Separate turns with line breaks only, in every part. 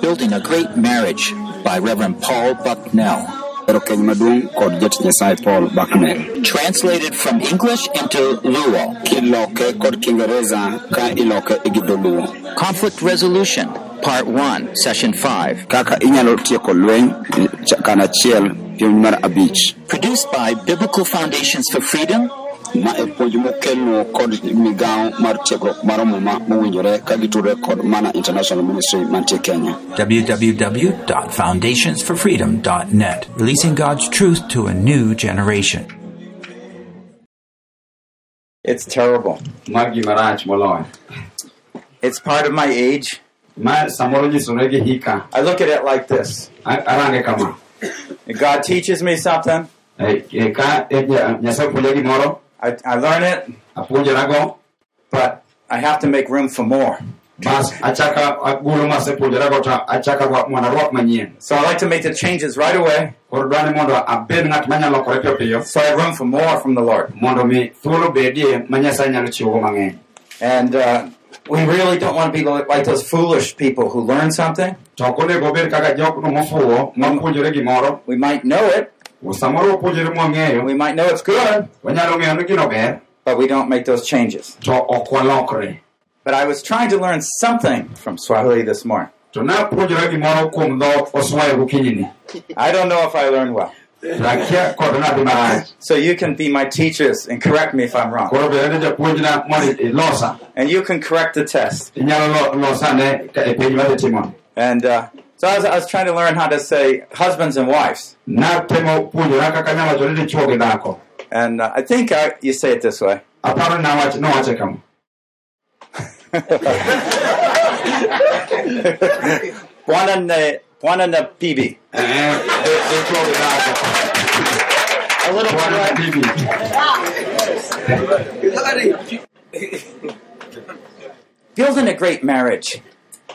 Building a Great Marriage by Reverend Paul Bucknell.
Ero keny maduong' kod jatich Nyasaye Paul Bucknell.
Translated from English into Luo.
Kiloke kod Kiingereza ka iloke gi dholuo.
Conflict Resolution, Part 1, Session 5.
Kaka inyalo tieko lweny ch- kan achiel puonj mar abich.
Produced by Biblical Foundations for Freedom
Ma e puonj mokelno kod migawo mar tiegruok mar muma mowinjore ka gitudore kod Mana International Ministry mantie Kenya.
www.foundationsforfreedom.net, releasing God's truth to a new generation.
It's terrible.
Ma gima rach moloyo.
It's part of my age.
Ma samoro nyisore gi hika.
I look at it like this.
Arange kama.
God teaches me something,
Ka Nya- Nyasaye puonja gimoro,
I, I learn it, but I have to make room for more.
bas achaka agolo masepuonjorago to achaka wa- mondo arwak manyien.
So I like to make the changes right away
Koro dwani mondo abed ng'at manyalo lokore piyo piyo
so I have room for more from the Lord.
mondo mi thuolo bedie ma Nyasaye nyalo chiwogo mang'eny.
And uh, we really don't want to be like those foolish people who learn something.
To ok onego obed kaka jokno mofuwo mapuonjore gimoro,
We might know it,
mwang'eyo,
we might know it's good,
wanyalo ng'eyo ni gino ber,
but we don't make those changes.
to ok walokre.
But I was trying to learn something from Swahili this morning.
To napuonjora gimoro kuom dho oswayo gokinyini.
I don't know if I learned well.
Akia kod nadi marach.
So you can be my teachers and correct me if I'm wrong.
Koro bende japuonjna mondo ilosa.
And you can correct the test.
Inyalo lo- losane ka- penj madhi timoni.
And uh, so I was, I was trying to learn how to say husbands and wives.
Natemo puonjora kaka nyalo wacho ni dichuo gi dhako.
And uh, I think I, you say it this way.
Aparo ni nawach- nowache kama.
Bwana ne, bwana na bibi.
Eh, eh, dichuo gi dhako.
A little
Bwana bibi.
Building a great marriage.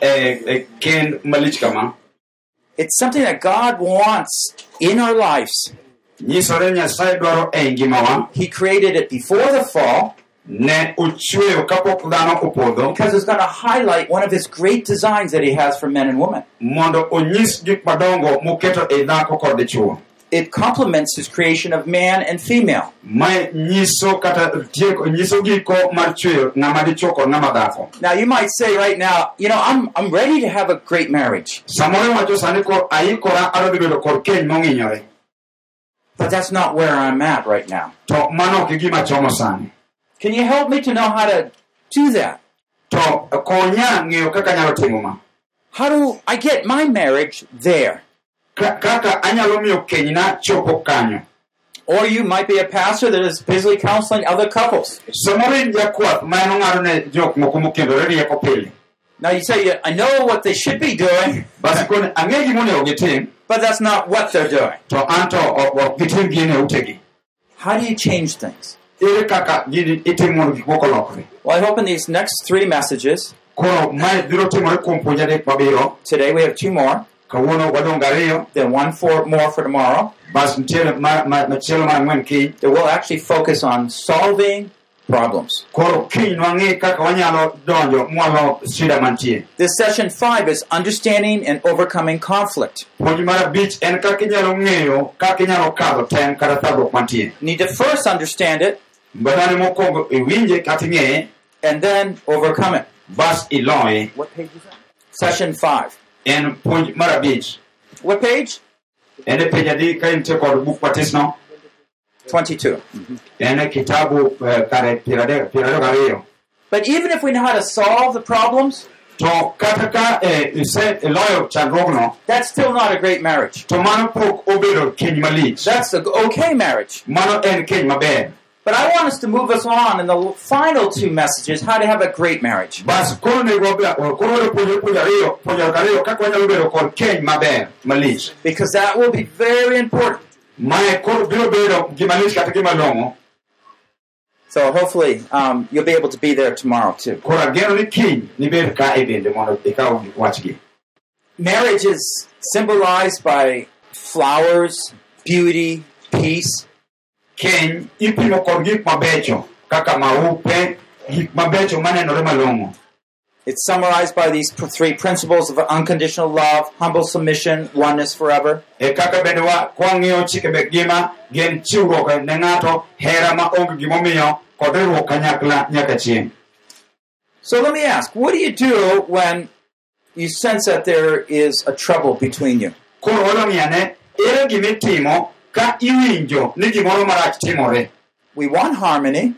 Eh, eh.
It's something that God wants in our lives.
Nyisore Nyasaye dwaro ngimawa.
He created it before the fall
Ne ochweyo kapok dhano opodho
because it's going to highlight one of his great designs that he has for men and women.
Mondo onyis gik madongo moketo dhako kod dichuo.
It complements his creation of man and female.
Mae nyiso kata tieko nyiso giko mar chweyo ng'ama dichuo kod ng'ama dhako.
Now you might say right now, you know, I'm I'm ready to have a great marriage,
Samoro iwacho sani ko aikora adwa dhi bedo kod keny mong'inyore.
but that's not where I'm at right now.
To mano ok gima chomo sani.
Can you help me to know how to do that?
To konya ng'eyo kaka anyalo timo ma.
How do I get my marriage there?
Ka- Kaka anyalo miyo kenyna chopo kanyo.
Or you might be a pastor that is busily counseling other couples.
Samoro in jakwath ma en ong'ado ne jok moko mokendore rieko pile.
Now you say, I know what they should be doing,
Basi koni ang'e gima onego gitim,
but that's not what they're doing.
to an to ok ok gitim gini utegi.
How do you change things?
Ere kaka gini itimo mondo gik moko olokre?
Well, I hope in these next three messages,
Koro mae biro timore kuom puonj adek mabiro.
today we have two more,
Kawuono wadong' gariyo,
then one for more for tomorrow,
bas nitiere ma- ma- machielo mar ang'wen kiny.
that will actually focus on solving problems.
Koro kiny nwang'e kaka wanyalo donjo mwalo shida mantie.
This session five is understanding and overcoming conflict.
Puonj mar abich en kaka inyalo ng'eyo kaka inyalo kadho tem kata thagruok mantie.
Need to first understand it
Badane mokwongo iwinje kata ing'eye,
and then overcome it.
bas iloye.
What page is that? Session five.
En puonj mar abich.
What page?
En e pej adi ka intie kod buk matisno.
22.
En e kitabu eh, kare piero adek piero ariyo gariyo.
But even if we know how to solve the problems,
To kata ka eh, ise iloyo chandruogno,
that's still not a great marriage.
to mano pok obedo keny malich.
That's an okay marriage.
Mano en keny maber.
But I want us to move us on in the final two messages how to have a great marriage.
Bas koro nego wabe- koro wadwa puonjore puonj ariyo, puonjore ariyo kaka wanyalo bedo kod keny maber malich.
Because that will be very important.
Mae koro biro bedo gima lich kata gima long'o.
So hopefully um, you'll be able to be there tomorrow too.
Koro ageno ni kiny nibed ka e bende mondo ikaw gik wachgi.
Marriage is symbolized by flowers, beauty, peace.
Keny ipimo kod gik mabecho kaka maupe, gik mabecho manenore malong'o.
It's summarized by these three principles of unconditional love, humble submission, oneness forever.
kaka bende wa kwang'iyo chike mek ngima gin chiwruok ne ng'ato hera ma onge gimomiyo kod riwruok kanyakla nyaka chieng'
So let me ask, what do you do when you sense that there is a trouble between you?
Koro walong'iane ere gimitimo ka iwinjo ni gimoro marach timore.
We want harmony,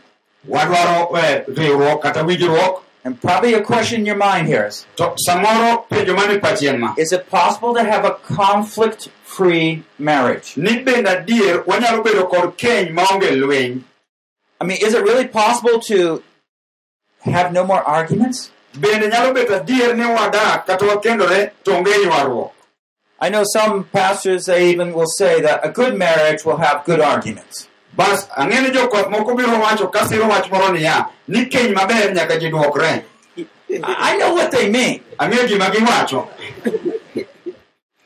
wadwaro eh, riwruok kata winjruok.
And probably a question in your mind here is
to samoro penjo mane pachien ma.
Is it possible to have a conflict free marriage?
ni bende adier wanyalo bedo kod keny maonge lweny.
I mean, is it really possible to have no more arguments? I know some pastors, they even will say that a good marriage will have good arguments.
bas ang'e ni jokwath moko biro wacho ka siro wach moro niya ni keny maber nyaka ji dwokre
I know what they mean.
ang'eyo gima giwacho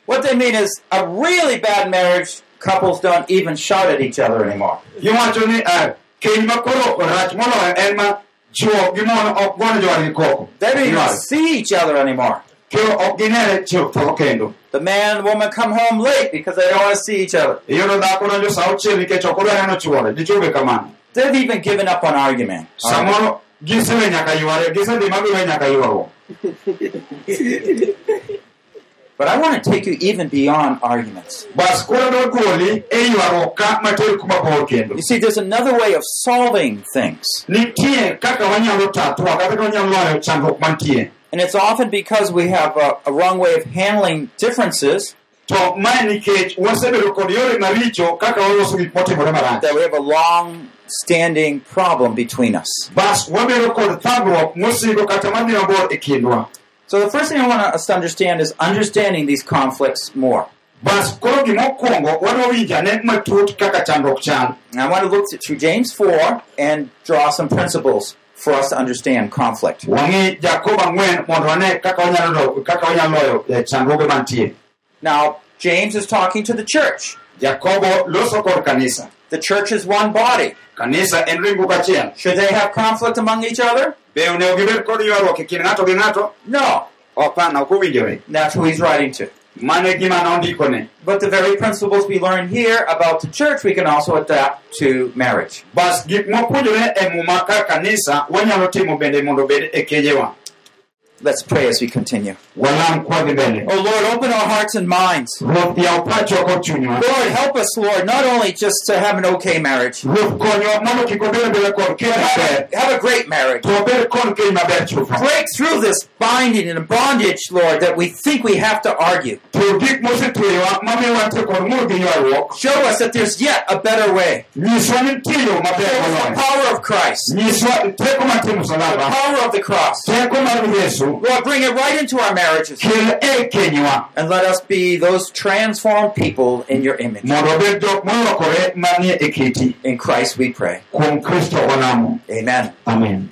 What they mean is a really bad marriage, couples don't even shout at each other anymore.
giwacho ni eh, keny rach moloyo en ma chuo gi mon ok jowadgi koko
They don't even see each other anymore.
Koro ok ginere chieo
The man and woman come home late because they don't want to see each other.
iyudo dhako donjo sa auchiel nikech ok odwa neno chuore dichuo be kamano
They've even given up on argument.
samoro gisewe nyaka yware gisedhi magiwe nyaka ywaruok
But I want to take you even beyond arguments.
bas koro do goli ywaruok ka materi kuma bor kendo
You see, there's another way of solving things.
Nitie kaka wanyalo tatua kata ka wanyalo loyo chandruok mantie
And it's often because we have a, a wrong way of handling differences.
To mae nikech wasebedo kod yore maricho kaka waloso gik motimore marach
that we have a long standing problem between us.
bas wabedo kod thagruok mosiko kata madhi mabor e kindwa
So the first thing I want us to understand is understanding these conflicts more.
bas koro gimokwongo wadwa winjane matut kaka chandruok chal
I want to look through James 4 and draw some principles for us to understand conflict.
wang'i jakobo ang'wen mondo wane kaka wanyalo do- kaka wanyalo loyo eh,
Now, James is talking to the church.
jakobo loso kod
The church is one body.
kanisa en ringruok achiel
Should they have conflict among each other?
be onego gibed kod ywaruok kind ng'ato gi ng'ato
No.
opana ok owinjore
That's who he's writing to.
Mano gima nondikone
But the very principles we learn here about the church, we can also adapt to marriage. Let's pray as we continue. Oh Lord, open our hearts and minds. Lord, help us, Lord, not only just to have an okay marriage,
keny maber
have a great marriage. Break through this binding and bondage, Lord, that we think we have to argue. Show us that there's yet a better way. the power of Christ, the power of the cross. Lord, bring it right into our marriages and let us be those transformed people in your image.
mondo obed jok molokore manie kiti
In Christ we pray.
kuom kristo walamo
Amen.
amen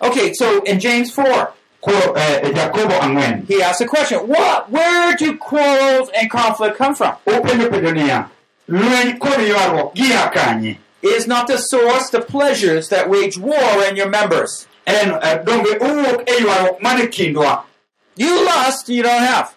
Okay, so in James 4,
koro eh,
he asks a question. What where do quarrels and conflict come from?
openjo penjo niya lweny kod ywaruok gia kanye
Is not the source the pleasures that wage war in your members?
En eh, donge owuok e ywaruok mane kindwa
You lust, you don't have.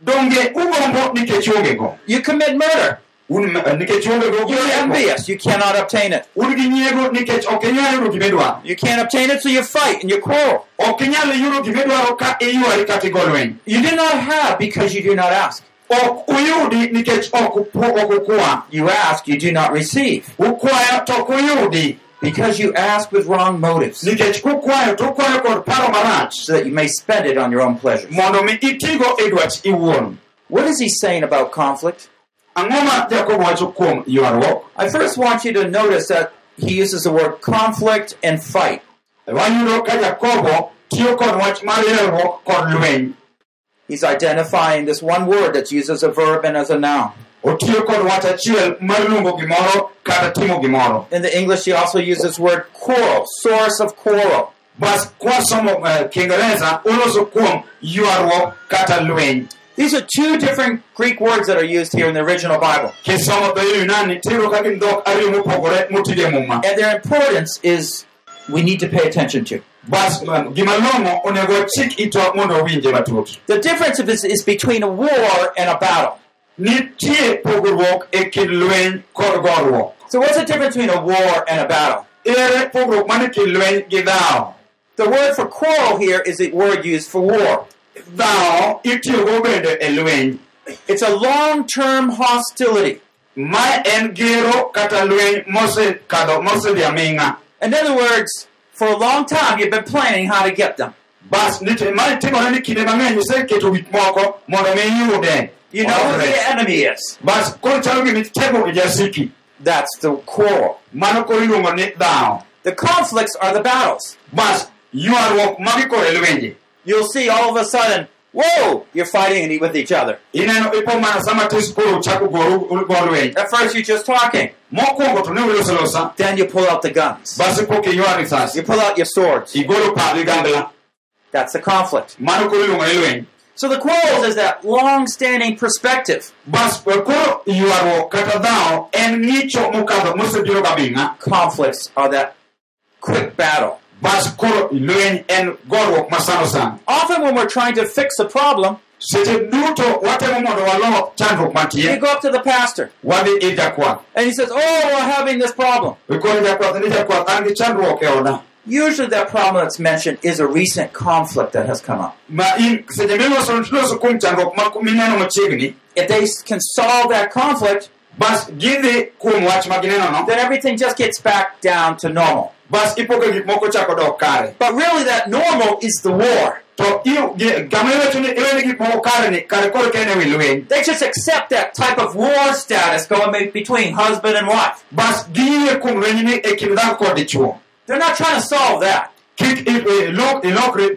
donge ugombo nikech ongego
You commit murder.
un eh, nikech ongego
You're envious. You cannot obtain it.
un gi nyiego nikech ok inyal yudo gimidwaro
You can't obtain it, so you fight and you quarrel.
ok inyal yudo gimidwaro ka iywari kata igo lweny
You do not have because you do not ask.
ok uyudi nikech ok upu- ok ukwa
You ask, you do not receive.
Ukwayo to ok uyudi
Because you ask with wrong motives,
nikech kukwayo to ukwayo kod paro marach
so that you may spend it on your own pleasures.
mondo mi itigo e dwach iwuon
What is he saying about conflict?
ang'o ma jakobo wacho kuom ywaruok
I first want you to notice that he uses the word conflict and fight.
wayudo ka jakobo tiyo kod wach mar ywaruok kod lweny
He's identifying this one word that's used as a verb and as a noun.
Otiyo kod wach achiel mar luongo gimoro kata timo gimoro
In the English, he also uses this word quarrel, source of quarrel.
bas kwasomo uh, kiingereza uloso kuom ywaruok kata lweny
These are two different Greek words that are used here in the original Bible.
kisomo dho yunani tiyudo ka gin dhok ariyo mopogore motige muma
And their importance is we need to pay attention to.
bas gima long'o onego chik ito mondo owinje matut
The difference is, is between a war and a battle.
Nitie pogruok kind lweny kod goruok
So what's the difference between a war and a battle?
ere pogruok man kind lweny gi dhawo
The word for quarrel here is the word used for war.
dhawo itiyogo bende lweny
It's a long-term hostility.
ma en gero kata lweny mosekadho mosedhi aming'a
In other words, for a long time you've been planning how to get them.
Bas nitie ma timore ni kinde mang'eny iseketo gik moko mondo mi iyude
You know who the enemy is.
bas koro chalo gimi tego gi jasiki
That's the quarrel.
mano koro iluongo ni
The conflicts are the battles.
bas ywaruok magi koro e lwenje
You'll see all of a sudden, whoa, you're fighting with each other.
ineno ipo mana sama tis koro uchako goru go lweny
At first you're just talking.
mokwongo to ne uloso losa
Then you pull out the guns.
bas ipo kiywa risasi
You pull out your swords.
igolo pad ligangla
That's the conflict.
mano koro iluongo ni
So the quarrels is that long-standing perspective.
bas koro ywaruok kata dhawo en ng'icho mokadho mosebiro gabing'a
Conflicts are that quick battle.
bas koro lweny en goruok masano
Often when we're trying to fix a problem,
seche duto watemo mondo walo chandruok
you
mantie
go up to the pastor
wadhi ir jakwath
and he says, oh, we're having this problem.
ikono jakwath ni jakwath an gi chandruok e oda
Usually that problem that's mentioned is a recent conflict that has come up.
ma in seche miloso loso kuom chandruok ma mineno machiegni
If they can solve that conflict,
bas gidhi kuom wach ma ginenono
then everything just gets back down to normal.
bas ipoke gik moko chako dok kare
But really that normal is the war.
to iyo- gi- kama iwacho ni iwene gik moko kare ni kare koro kene wi lweny
They just accept that type of war status going between husband and wife.
Bas giyie kuom lweny ni kind dhako kod dichuo
They're not trying to solve that.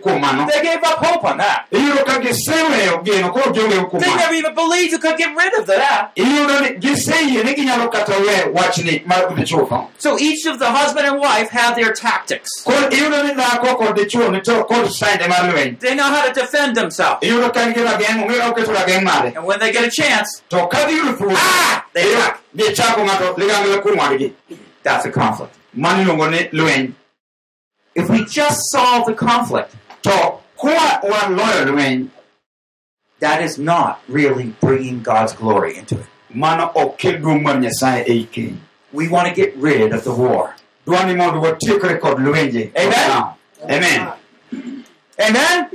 kuom mano
They gave up hope on that.
iyudo ka giseweyo geno koro gionge kuom
They never even believed you could get rid of that.
iyudo ni giseyie ni ginyalo kata we wachni mar dichuo no
So each of the husband and wife have their tactics.
koro iyudo ni dhako kod dichuo ni to kod sande mar lweny
They know how to defend themselves.
iyudo ka gin gi rageng' ong'eyo oketo rageng' mare
And when they get a chance,
to ka giyudo thuolo
Ah! They
iyudo
attack.
gichako ng'ato ligangla kuom wadgi
that's a conflict.
Lweny
If we just solve the conflict,
to kwa waloyo lweny
that is not really bringing God's glory into it.
mano ok kel duong' mar nyasaye ei keny
We want to get rid of the war.
dwa ni mondo watiekre kod lwenje
Amen.
amen
Amen?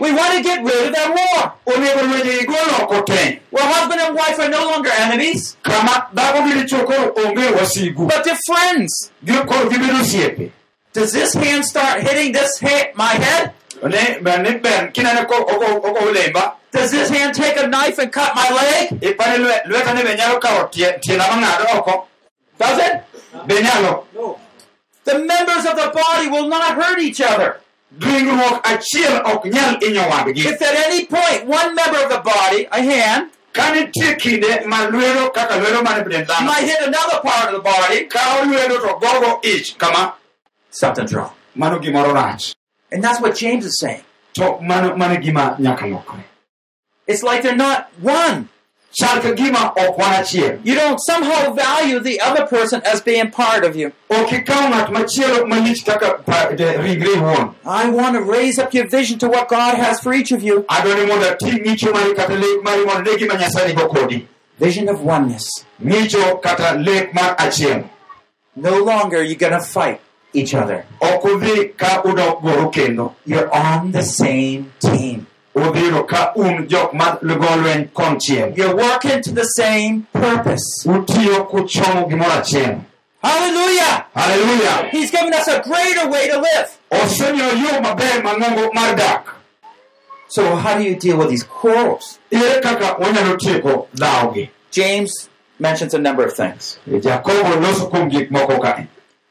We want to get rid of that war.
onego lwenje igol oko te
Where husband and wife are no longer enemies,
kama dhako gi dichuo koro onge wasigu
but they're friends.
Gi- koro gibedo osiepe
Does this hand start hitting this hand, my head?
ne ber ni ber kinene ko ogo ogo lemba
Does this hand take a knife and cut my leg?
ipani lwe- lweta ni be nyalo kawo tie- tienda mang'ado oko
Does it?
nyalo
The members of the body will not hurt each other.
Ringruok achiel ok nyal inyo wadgi
If at any point one member of the body, a hand,
ka nitie kinde ma lwedo kaka lwedo mane dend dhano
might hit another part of the body,
kawo lwedo to gogo ich kama
something's wrong.
mano gimoro rach
And that's what James is saying.
to mano mano gima nyaka lokre
It's like they're not one.
Chal ka gima ok wan achiel
You don't somehow value the other person as being part of you.
ok ikaw ng'at machielo malich uh, kaka pa- de- ringre iwuon
I want to raise up your vision to what God has for each of you.
adwa ni mondo ating' ng'icho mari kata lek mari mondo ne gima nyasaye nigo kodi
Vision of oneness.
ng'icho kata lek mar achiel
No longer are you're going to fight each other.
ok udhi ka udok goru kendo
You're on the same team.
Udhiro ka un um jok ma go lweny konchiel
You're working to the same purpose.
utiyo kuchomo gimoro achiel
Hallelujah!
haleluya
He's given us a greater way to live.
osemiyo yo maber mang'ongo mar dak
So how do you deal with these quarrels?
ere kaka wanyalo tieko dhawogi
James mentions a number of things.
jakobo loso kuom gik moko kae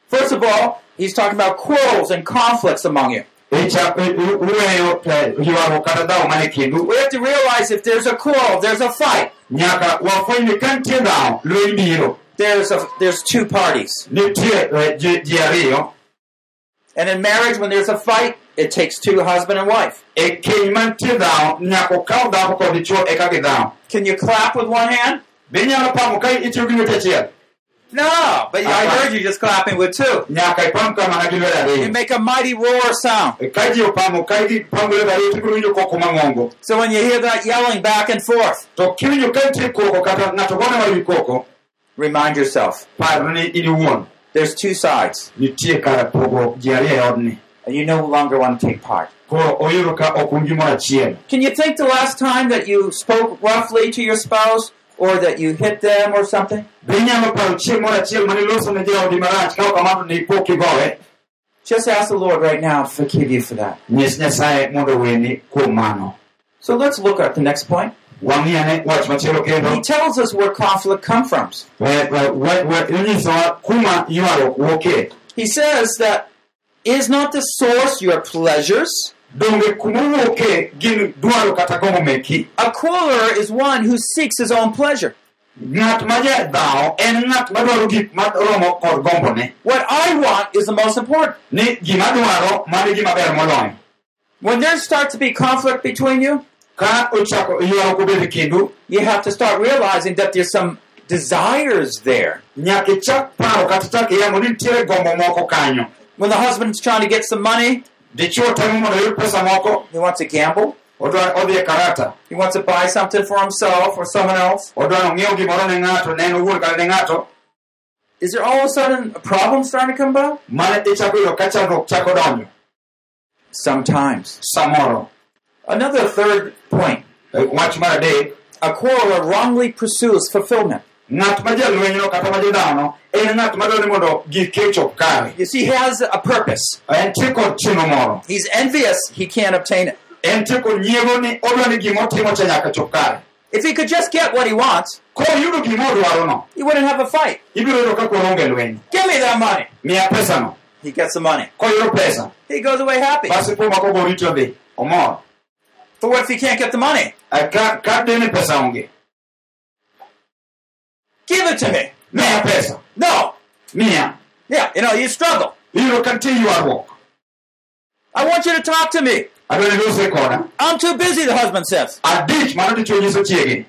First of all, he's talking about quarrels and conflicts among you.
Icha- i- u- uweyo ywaruok kata dhawo mane kindu
We have to realize if there's a quarrel, there's a fight.
nyaka wafweny ni ka nitie dhawo
There's a there's two parties.
ji ariyo
And in marriage, when there's a fight, it takes two husband and wife.
keny mantie dhawo nyaka okaw dhako kod dichuo eka gidhawo
Can you clap with one hand? No, but I heard you just clapping with two.
nyaka ipam kamana gi lwedo
You make a mighty roar sound.
Eh, ka ji opamo ka ipamo gi lwedo ariyo tibiro winjo koko mang'ongo.
So when you hear that yelling back and forth,
to kiwinjo ka nitie koko kata ng'ato gone mar wi koko
remind yourself
par ni in iwuon
there's two sides,
nitie kar pogo ji ariyo odni.
And you no longer want to take part.
koro oyudo ka ok un gimoro achiel
Can you think the last time that you spoke roughly to your spouse or that you hit them or something?
be paro chieng' moro achiel mane iloso ne jaodi marach ka ok kamano ne ipo kigowe eh?
Just ask the Lord right now to forgive you for that.
nyis nyasaye mondo weni kuom mano
So let's look at the next point.
wang'iane eh? wach machielo kendo
He tells us where conflict comes from.
Kuma ywaruok wuokie
He says that is not the source your pleasures.
Donge kuma wuokie gin dwaro kata gombo meki
A quarreler is one who seeks his own pleasure.
ng'at ma jadhawo en ng'at madwaro gik maromo kod gombone
What I want is the most important.
ni gima dwaro mano gima ber moloyo
When there starts to be conflict between you,
ka ochako ywaruok obed kindu
you have to start realizing that there's some desires there.
nyaka ichak paro kata chak iyango ni nitiere gombo moko kanyo
When the husband's trying to get some money,
dichuo temo mondo oyud pesa moko
he wants to gamble,
odhi e karata
he wants to buy something for himself or someone else.
odwa nong'iew gimoro ne ng'ato ne en owuon kata ne ng'ato
Is there all of a sudden a problem starting to come about?
mane ichako yudo ka chandruok chako donjo
Sometimes.
samoro
Another third point.
E, wach mar adek
A quarreler wrongly pursues fulfillment.
Ng'at ma jalwenyno kata ma jodhano en ng'at madwaro ni mondo gike ochop kare
You see, he has a purpose.
entie kod chenro moro
He's envious he can't obtain it.
entie kod nyiego ni odwa ni cha nyaka chop kare
If he could just get what he wants,
koyudo gima odwarono
he wouldn't have a fight.
ibiro yudo ka koro onge lweny
Give me that money.
miya pesano
He gets the money.
koyudo pesa
He goes away happy.
basi po mako go rito omor
But what if he can't get the money?
Eh, ka ka dine pesa onge
Give it to me.
miya pesa
No.
miya
Yeah, you know, you struggle.
iyudo ka nitie ywaruok
I want you to talk to me.
adwa ni lose koda
I'm too busy, the husband says.
adich mano dichuo nyiso chiege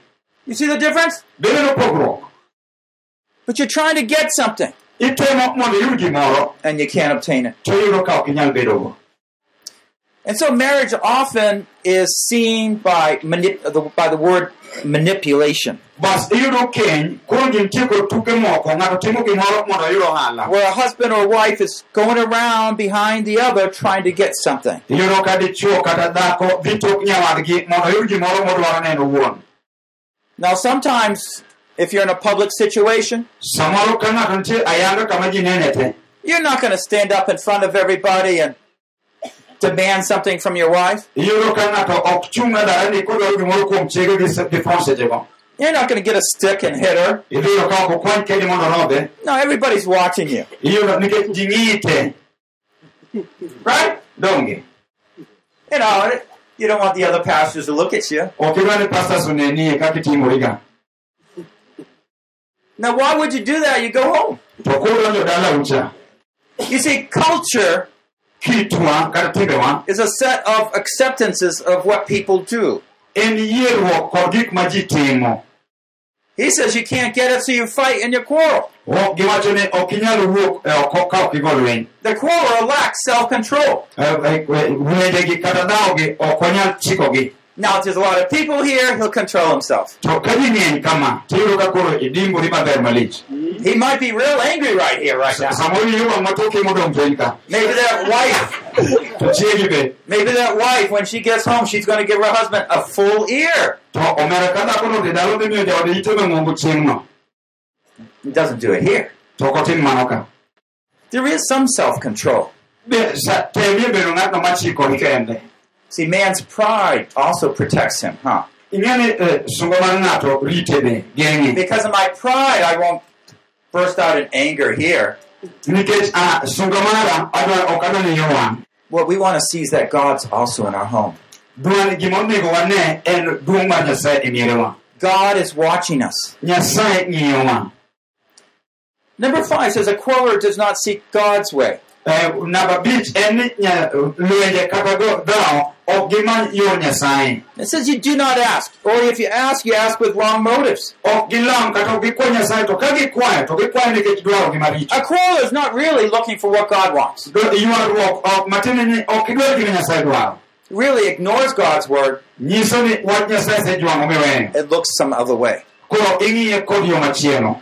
You see the difference?
bende no pogruok
But you're trying to get something
itemo mondo iyud gimoro
and you can't obtain it.
to iyudo ka ok inyal bedogo
And so marriage often is seen by manip- the, by the word manipulation,
bas iyudo keny koro ji nitie kod tuke moko ng'ato timo gimoro mondo oyud ohala
where a husband or wife is going around behind the other trying to get something.
iyudo ka dichuo kata dhako dhi tok nyawadgi mondo oyud gimoro modwaro ne en owuon
Now, sometimes if you're in a public situation,
samoro ka ng'ato nitie ayanga kama ji nene te
you're not going to stand up in front of everybody and demand something from your wife.
iyudo ka ng'ato ok chung' na ni kodwaro gimoro kuom chiege gi se- gi fon sechego
You're not going to get a stick and hit her.
idhi yudo ka ok okwany kedi
No, everybody's watching you.
iyudo nikech ji ng'iyi te right
You know, you don't want the other pastors to look at you.
ok idwa ni pastors onenie
Now, why would you do that? You go home.
to kodonjo dala ucha
You see, culture is a set of acceptances of what people do.
en yierruok kod gik ma ji timo
He says you can't get it, so you fight and you quarrel.
Ok giwacho ni ok inyal wuok oko ka ok igo lweny
The quarrel lacks self control.
Wendegi kata dhawogi ok onyal chikogi
Now, if there's a lot of people here, he'll control himself.
to ka ji ng'eny kama tiyudo ka koro idimbori maber malich
He might be real angry right here, right now.
samoro iyudo mathoke modong' piny ka
Maybe that wife,
to chiegi be
maybe that wife, when she gets home, she's going to give her husband a full ear.
to omera ka dhako no dhi dalo dhi miyo jaode ite mang'ongo chieng'no
He doesn't do it here.
to ok otim mano ka
There is some self control.
Be- sa- temie bedo ng'atno machikori kende
See, man's pride also protects him, huh?
eh, sungo mar ng'ato rite be geng'e
Because of my pride, I won't burst out in anger here.
ah, sungo mara adwa- ok adwa ni yowang'
What we want to see is that God's also in our home.
dwan gima onego wane en duong' mar nyasaye mierewa
God is watching us. Number five says a quarreler does not seek God's way.
Eh, Namba abich en eh, ni eh, nya- lwenje kata go- dhawo ok gimany yor nyasaye
It says you do not ask, or if you ask, you ask with wrong motives.
ok gilam kata ok gikwa nyasaye to ka gikwayo to gikwayo nikech dwaro maricho
A quarreler is not really looking for what God wants.
Do- ywaruok ok matiende ni ok idwar gima nyasaye dwaro
It really ignores God's word.
nyiso ni wach nyasaye sejwang'o miweyo
It looks some other way.
koro ing'iye kod yo machielo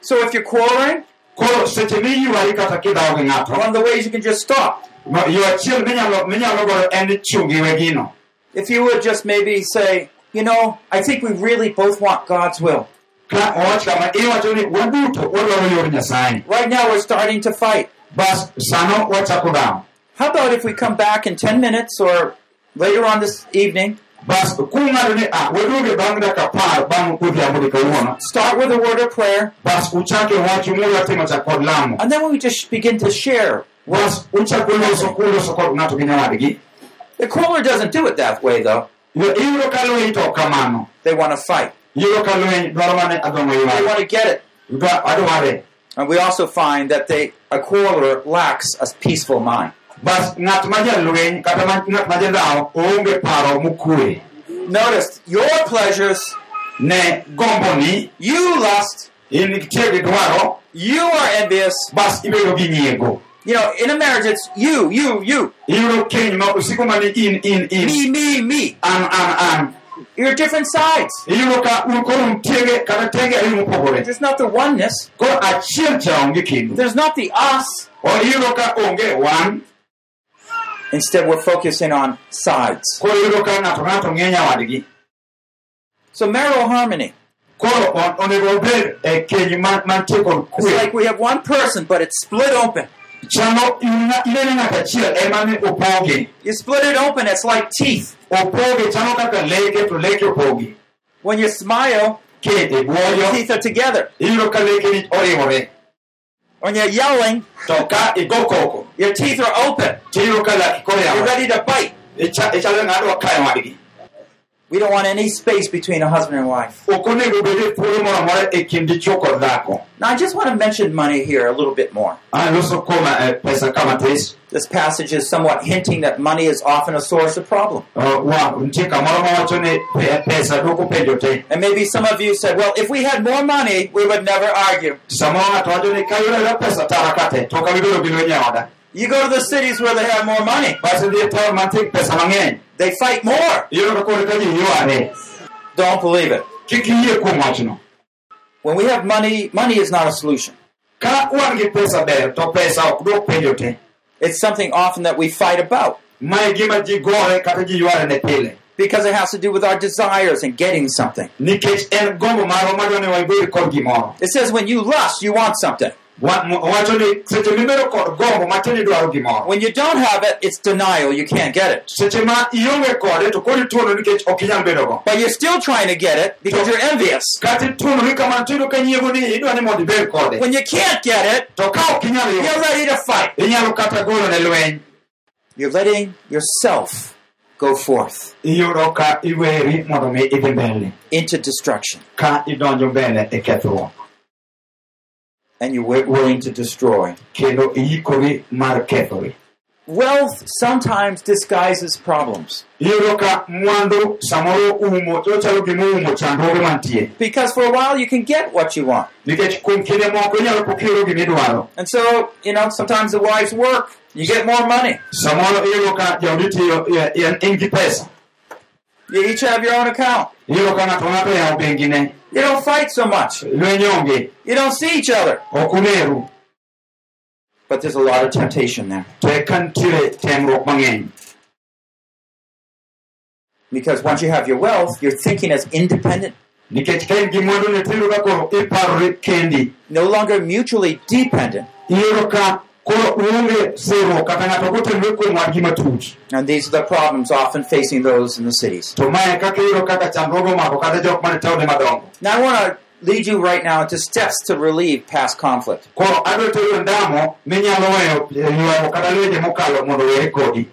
So if you're quarreling,
koro seche miywari kata kidhawo gi ng'ato
one of the ways you can just stop.
no, yo achiel minyalo minyalo goyo en ni chung' iwe gino
If you would just maybe say, you know, I think we really both want God's will.
ka owach kama iwacho ni waduto wadwaro yor nyasaye
Right now we're starting to fight.
bas sano wachako dhawo
How about if we come back in 10 minutes or later on this evening,
bas kung'ado ah, ni waduoge bang' dakika apar bang' odhiambo di kawuono
start with a word of prayer,
bas uchake wach mudwa timo chak kod lamo
and then we just begin to share.
bas uchako loso kuloso kod ng'ato gi nyawadgi
The quarreler doesn't do it that way, though.
Yo, iyudo ka lweny kamano
They want to fight.
iyudo ka lweny dwaro mane
They want to get it.
Adware
And we also find that they, a quarreler lacks a peaceful mind.
Bas ng'at ma jalweny kata ng'at ma jadhawo oonge paro mokwe
Notice your pleasures,
ne gomboni
you lust,
in dwaro
you are envious.
bas ibedo gi nyiego
You know, in a marriage, it's you, you, you,
iyudo keny ma osiko mani in in in
me, me, me.
an an an
You're different sides.
iyudo ka un koro ntiege kata tege ariyo
There's not the oneness.
koro achiel cha onge kindu
There's not the us.
o iyudo ka onge wan
Instead, we're focusing on sides. So marital harmony. It's like we have one person, but it's split open. You split it open, it's like teeth. When you smile,
e
your teeth are together.
iyudo ka lekeni oriwore
When you're yelling, your teeth are open.
tiyudo ka laki koro
You're ready to bite. We don't want any space between a husband and wife. Now, I just want to mention money here a little bit more. This passage is somewhat hinting that money is often a source of problem. And maybe some of you said, well, if we had more money, we would never argue. You go to the cities where they have more money,
bas idhi taon mantie gi pesa mang'eny
they fight more.
iyudo ka koro ka ji
Don't believe it.
kik iyie kuom wachno
When we have money, money is not a solution.
ka wan gi pesa ber to pesa ok dwok penjo te
It's something often that we fight about
mae gima ji gore kata ji yware ne pile
because it has to do with our desires and getting something.
nikech en gombo marwa madwa ni waibed kod gimoro
It says when you lust, you want something.
Wa- mo- wacho ni seche mibedo kod gombo matin idwaro gimoro
When you don't have it, it's denial. You can't get it.
seche ma ionge kode to koro ituono nikech ok inyal bedo go
But you're still trying to get it because you're envious.
kata ituonori kamano tiyudo ka nyiego ni idwa ni mondo ibed kode
When you can't get it,
to ka ok inyal
you're ready to fight.
inyalo kata golo ne lweny
You're letting yourself go forth
iyudo ka iweri mondo mi idhi mbele
into destruction and you're willing to destroy.
kendo iikori mar kethori
Wealth sometimes disguises problems
iyudo ka mwandu samoro umo ochalo gima oumo chandruoge mantie
because for a while you can get what you want.
nikech kuom kinde moko inyalo pokiro gimidwaro
And so, you know, sometimes the wives work, you get more money.
samoro iyudo ka jaodi tiyo in gi pesa
You each have your own account.
Iyudo ka ng'ato ng'ato yawo bengine
You don't fight so much. You don't see each other. But there's a lot of temptation there.
to eka nitiere temruok mang'eny
Because once you have your wealth, you're thinking as independent,
nikech ka in gi mwanduni tiyudo ka koro iparori kendi
no longer mutually dependent.
Iyudo ka koro uonge sirruok kata ng'ato gotenore kuom wadgi matut
And these are the problems often facing those in the cities.
to mae kaka iyudo kaka chandruoge omako kata jok mane taonde madongo
Now, I want to lead you right now into steps to relieve past conflict.
koro adwa tero ndamo minyalo weyo eh, ywago kata lwenje mokalo mondo were kodi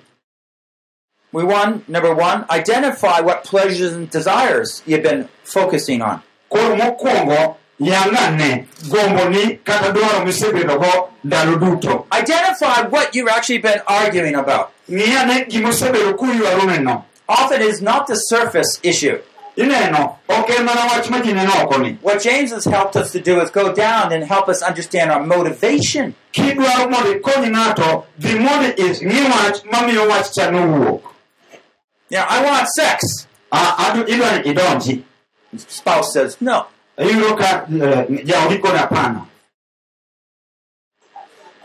We want, number one, identify what pleasures and desires you've been focusing on.
Gomboni kata dwaro misebedogo ndalo duto
Identify what you've actually been arguing about.
ng'i gimosebedo kuywaruneno
Often it is not the surface issue.
ineno ok en mana wach ma ji neno okoni
What James has helped us to do is go down and help us understand our motivation.
kidwaro mondo ikony ng'ato dhi mondo ing'i wach mamiyo wach cha nowuok
Now, I want sex.
Ah, idwani idonji
Spouse says no.
Iyudo ka eh, jaodi kod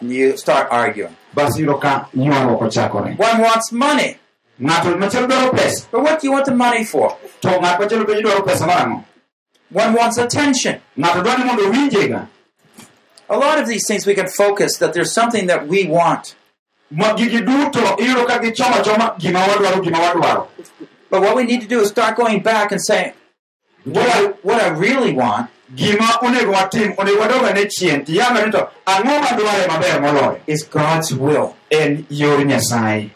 And you start arguing.
bas iyudo ka ywaruok ochakore
One wants money.
ng'ato machielo dwaro pesa
But what do you want the money for?
to ng'at machielo bende dwaro pesa marang'o
One wants attention.
ng'ato dwani mondo owinjega
A lot of these things we can focus that there's something that we want.
Ma gigi duto iyudo ka gichomo achoma gima wadwaro gima wadwaro
But what we need to do is start going back and saying, what I, what I really want
gima onego watim onego wadogane chien tiyang'ani to ang'o madware maber moloyo
is God's will.
en yor nyasaye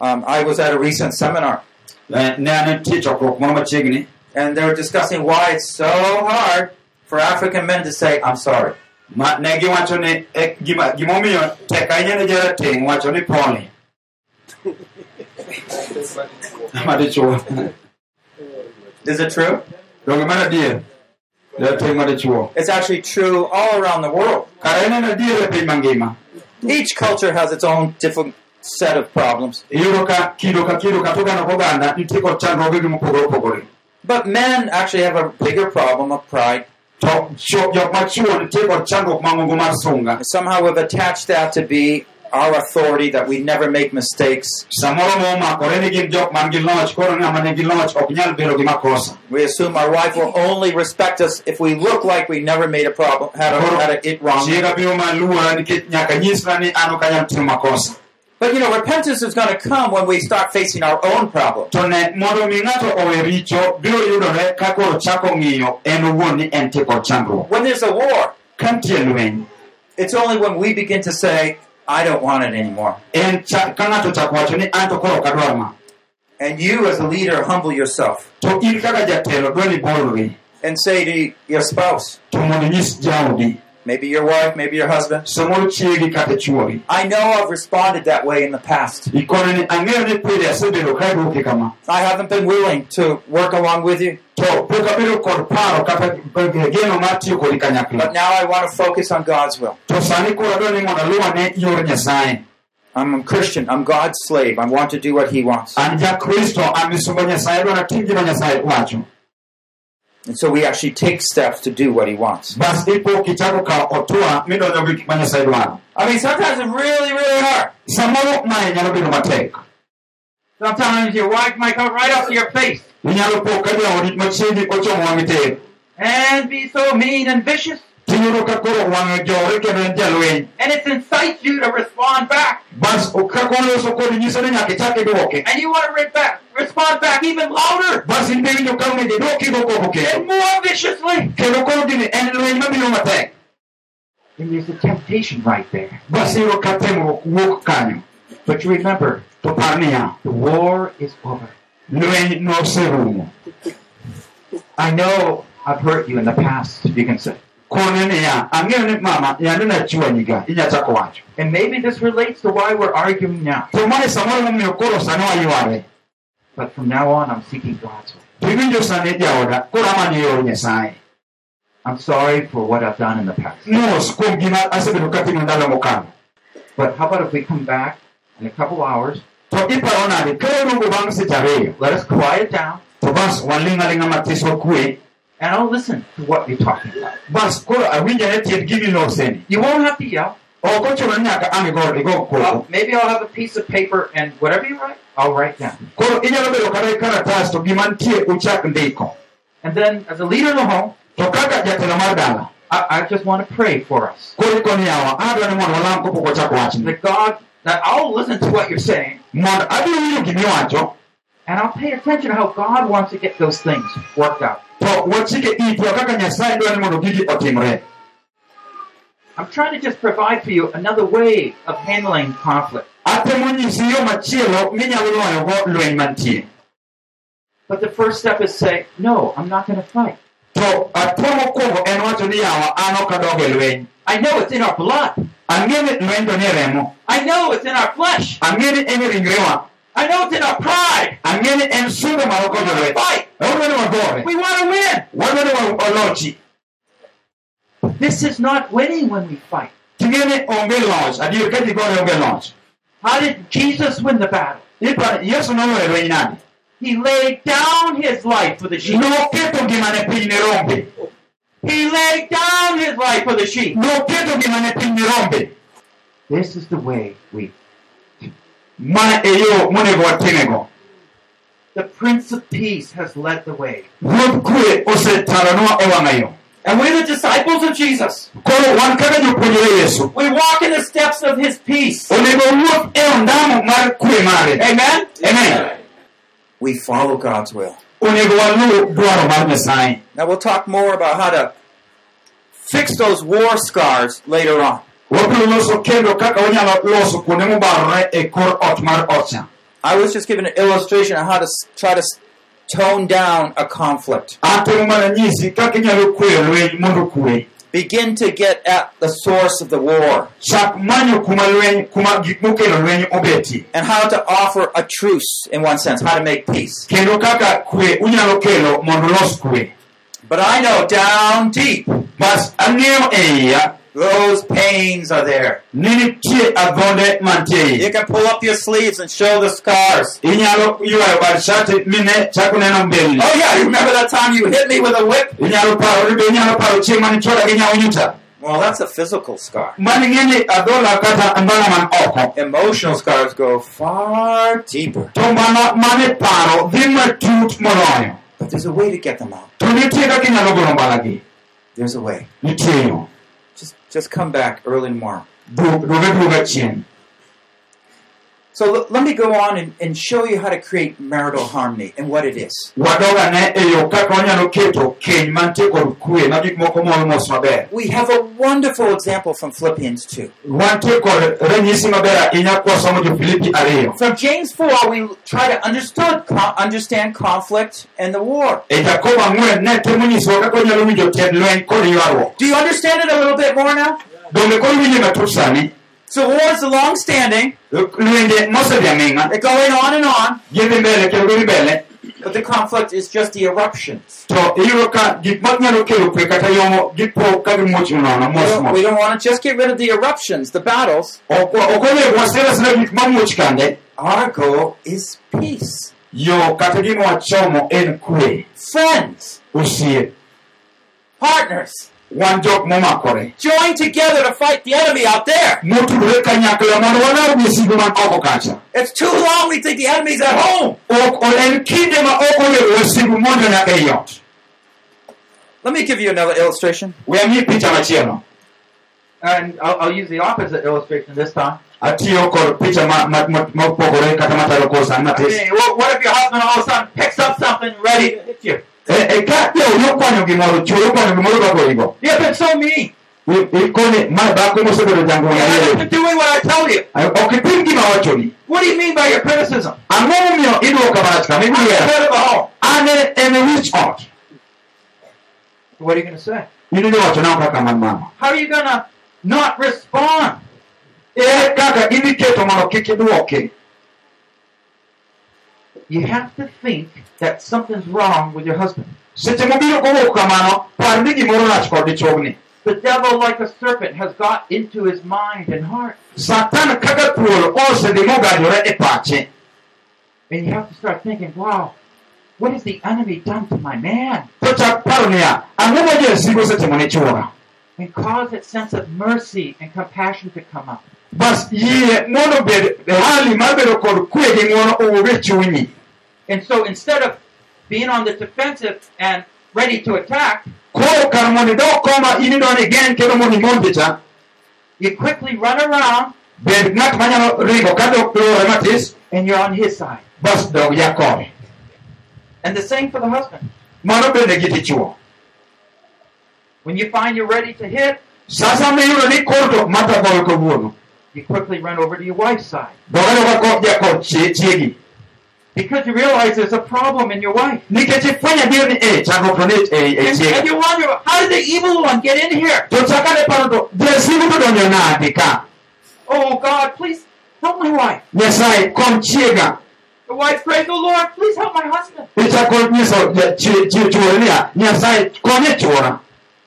Um, I was at a recent seminar,
ne an nitie chokruok moro machiegni
and they were discussing why it's so hard for African men to say, I'm sorry.
ma ne giwacho ni gimomiyo tek ahinya ne jarateng' wacho ni pole madichuo
Is it true?
donge mar adier jarateng' madichuo
It's actually true all around the world.
kara en en adier piny mangima
Each culture has its own different set of problems.
iyudo ka kido ka kido kata oganda ka oganda nitie kod chandruogegi mopogore opogore
But men actually have a bigger problem of pride.
to chuo- jok machuo nitie kod chandruok mang'ongo mar sunga
Somehow we've attached that to be our authority, that we never make mistakes.
samoro momakore ni gin jok man gi loch koro ng'ama nigi loch ok nyal bedo gi makosa
We assume our wife will only respect us if we look like we never made a problem, had a, had a it wrong.
chiega biro maluora nikech nyaka nyisra ni an ok anyal timo makosa
But you know, repentance is going to come when we start facing our own problem.
to ne mondo mi ng'ato owe richo biro yudore ka koro chako ng'iyo en owuon ni en tie kod chandruok
When there's a war, it's only when we begin to say, I don't want it anymore.
en cha, ka ng'ato chako wacho ni an to koro ok adwar ma
And you, as a leader, humble yourself.
To in kaka jatelo dwa ni bolri
and say to your spouse,
to mondo inyis jaodi
maybe your wife, maybe your husband, I know I've responded that way in the past.
ikono ni ang'eyo ni pile asebedo ka adwoki kama.
I haven't been willing to work along with you,
to pok abedo kod paro kata geno mar tiyo kodi
but now I want to focus on God's will.
sani koro adwa ni mondo aluwane yor nyasaye
I'm a Christian. I'm God's slave. I want to do what He wants.
an jakristo an misumba nyasaye adwa natim gima nyasaye wacho
And so we actually take steps to do what He wants.
bas ipo kichako kawo otua midonjo gi gik ma nyasaye dwaro
I mean, sometimes it's really, really hard.
samoro mae nyalo bedo matek
Sometimes your wife might come right up to your face
inyalo po ka jaodi machiegni ochomo wang'i tir
and be so mean and vicious,
tiyudo ka koro wang'e jore kendo en jalweny
and it incites you to respond back.
bas ka koloso kodi nyiso ni nyaka ichak idwoke
And you want to back, respond back even louder.
Bas in be winjo ka onego idwoki go koko
and more viciously.
kendo koro gini en lweny mabiro matek.
And there's a temptation right there.
bas iyudo ka temruok wuok kanyo.
But you remember, the war is over.
Lweny noserumo
I know I've hurt you in the past, you can say. And maybe this relates to why we're arguing now. But from now on, I'm seeking God's
nyasaye
I'm sorry for what I've done in the past. But how about if we come back in a couple hours,
to iparo nade ka waluongo bang' seche ariyo
let us quiet down,
to bas waling' aling'a matis wakwe
and I'll listen to what you're talking about.
bas koro awinjane tiend gimiloseni
You won't have to yell.
Oh, ok ochuno ni nyaka ang' igo igo koko
Well, maybe I'll have a piece of paper and whatever you write, I'll write down.
koro inyalo bedo kata karatas to gima nitie uchak ndiko
And then, as a leader of the home,
to kaka jatelo mar dala
I, I just want to pray for us.
koro ikoni yawa adwa ni mondo walam kapok wachako wachni
That God, that I'll listen to what you're saying,
mondo abiro winjo gimiwacho
and I'll pay attention to how God wants to get those things worked out.
to wachike itwa kaka nyasaye dwa ni mondo gigi otimre
I'm trying to just provide for you another way of handling conflict.
atemo nyisi yo machielo minyalo loyogo lweny mantie
But the first step is say, no, I'm not going to fight.
To atwo mokwongo en wacho ni yawa an ok adog e lweny
I know it's in our blood.
ang'e ni lweny to ni e remo
I know it's in our flesh.
ang'e ni en e ringrewa
I know it's in our pride.
ang'e ni en sunga ma wagoyo lweny
Fight.
wadwa ni wagore
We want to win.
wadwa ni wa- olochi
This is not winning when we fight.
ting'e ni onge loch adier ka ji onge loch
How did Jesus win the battle?
iparo yesu noloyo lweny nade
He laid down his life for the sheep.
noketo ngimane piny ne rombe
He laid down his life for the sheep.
noketo ngimane piny ne rombe
This is the way we.
ma yo
The Prince of Peace has led the way.
ruodh kwe osetaronwa wang'a yo
And we're the disciples of Jesus.
koro wan kaka jopuonjre yesu
We walk in the steps of his peace.
onego wuoth mar kwe mare
Amen?
amen
We follow God's will. Now we'll talk more about how to fix those war scars later on. I was just giving an illustration on how to try to tone down a conflict.
Atemo mana nyisi kaka inyalo kweyo lweny mondo kwe
Begin to get at the source of the war.
Chak manyo kuma lweny kuma gik mokelo lweny obetie
and how to offer a truce in one sense, how to make peace.
kendo kaka kwe unyalo kelo mondo los kwe.
But I know down deep
bas ang'eyo iya
those pains are there.
ni nitie adhonde mantie
You can pull up your sleeves and show the scars.
inyalo ywayo bad shati mine chako neno mbelni
Oh yeah, you remember that time you hit me with a whip?
inyalo paro ni be inyalo paro chieng' mane chwoda gi nyawo nyuta
Well, that's a physical scar.
mane ng'e ni adhola kata mbala man oko
Emotional scars go far deeper.
to mbala mane paro dhi matut moloyo
But there's a way to get them out.
to nitie kaka inyalo golo mbalagi
There's a way. Just come back early tomorrow. So l- let me go on and, and show you how to create marital harmony and what it is.
wadogane yo kaka wanyalo keto keny mantie kod kwe ma gik moko moro mos maber
We have a wonderful example from Philippians 2.
wantie kod ranyisi maber ahinya kwasomo jo filipi ariyo
From James 4, we try to understood, understand conflict and the war.
jakobo ang'wen ne temo nyisowa kaka wanyalo winjo tiend lweny kod ywaruok
Do you understand it a little bit more now?
Donge koro winje matut sani
So war is long standing,
lwenje mosedhi aming'a
they're going on and on,
gidhi mbele kendo gidhi mbele
but the conflict is just the eruptions.
to iyudo ka gik manyalo kelo kwe kata yomo gipo ka gimuoch nono
We don't, we don't want to just get rid of the eruptions, the battles.
ok ok onego wasira sira gik mamuoch kande
Our goal is peace.
yo kata gima wachomo en kwe.
Friends, partners,
wan jok momakore
join together to fight the enemy out there.
motudore kanyakla mondo walar misigo man oko kacha
It's too long we think the enemy's at home.
ok o- en kinde ma ok onego wasigu mondo nyaka ei ot
Let me give you another illustration.
we amiyi picha machielo
And I'll, I'll use the opposite illustration this time.
atiyo kod picha mopogore kata matalo
what if your husband all of a sudden picks up something ready to hit you?
E- e ka jauro gimoro chuoro kwanyo gimoro bagorigo
You've been so mean.
ikone ma dhako mosebedo jango
You haven't doing what I tell you.
gima wachoni
What do you mean by your criticism?
ang'o momiyo idwoka marach kama
I'm the
ibiro
head of the home.
an en wich ot
What are you going to say?
in idhi wachona kaka man mama
How are you going to not respond?
ere kaka idhi keto mondo kik idwoke
You have to think that something's wrong with your husband.
seche mobiro kowuok kamano par ni gimoro rach kod dichuogni
The devil, like a serpent, has got into his mind and heart.
satan kaka thuol osedhi mogajore e pache
And you have to start thinking, wow, what has the enemy done to my man?
to chak paro niya ang'o ma jasigu osetimo ne chuora
And cause that sense of mercy and compassion to come up.
Bas yie mondo bed hali mar bedo kod kwe gi ng'uono owuog chunyi
And so instead of being on the defensive and ready to attack,
koro kar mondo idog koma in idwani igeng' kendo mondo imonje cha
you quickly run around
bed ng'at manyalo ringo ka dok luwore matis
and you're on his side.
bas dog ya kode
And the same for the husband.
mano bende gi dichuo
When you find you're ready to hit,
sasa miyudo ni koro to mata goyo kawuono
you quickly run over to your wife's side.
Because you realize there's a problem in your wife.
nikech ifwenyo adier ni e chandruok to ni e e
And, and you wonder, how did the evil one get in here?
to chakane paro to jasigu to donjo nade ka
Oh, God, please help my wife.
nyasaye kony chiega
The wife prays, oh, Lord, please help my husband.
ichako nyiso ja- chi- chi- chuore niya nyasaye konye chuora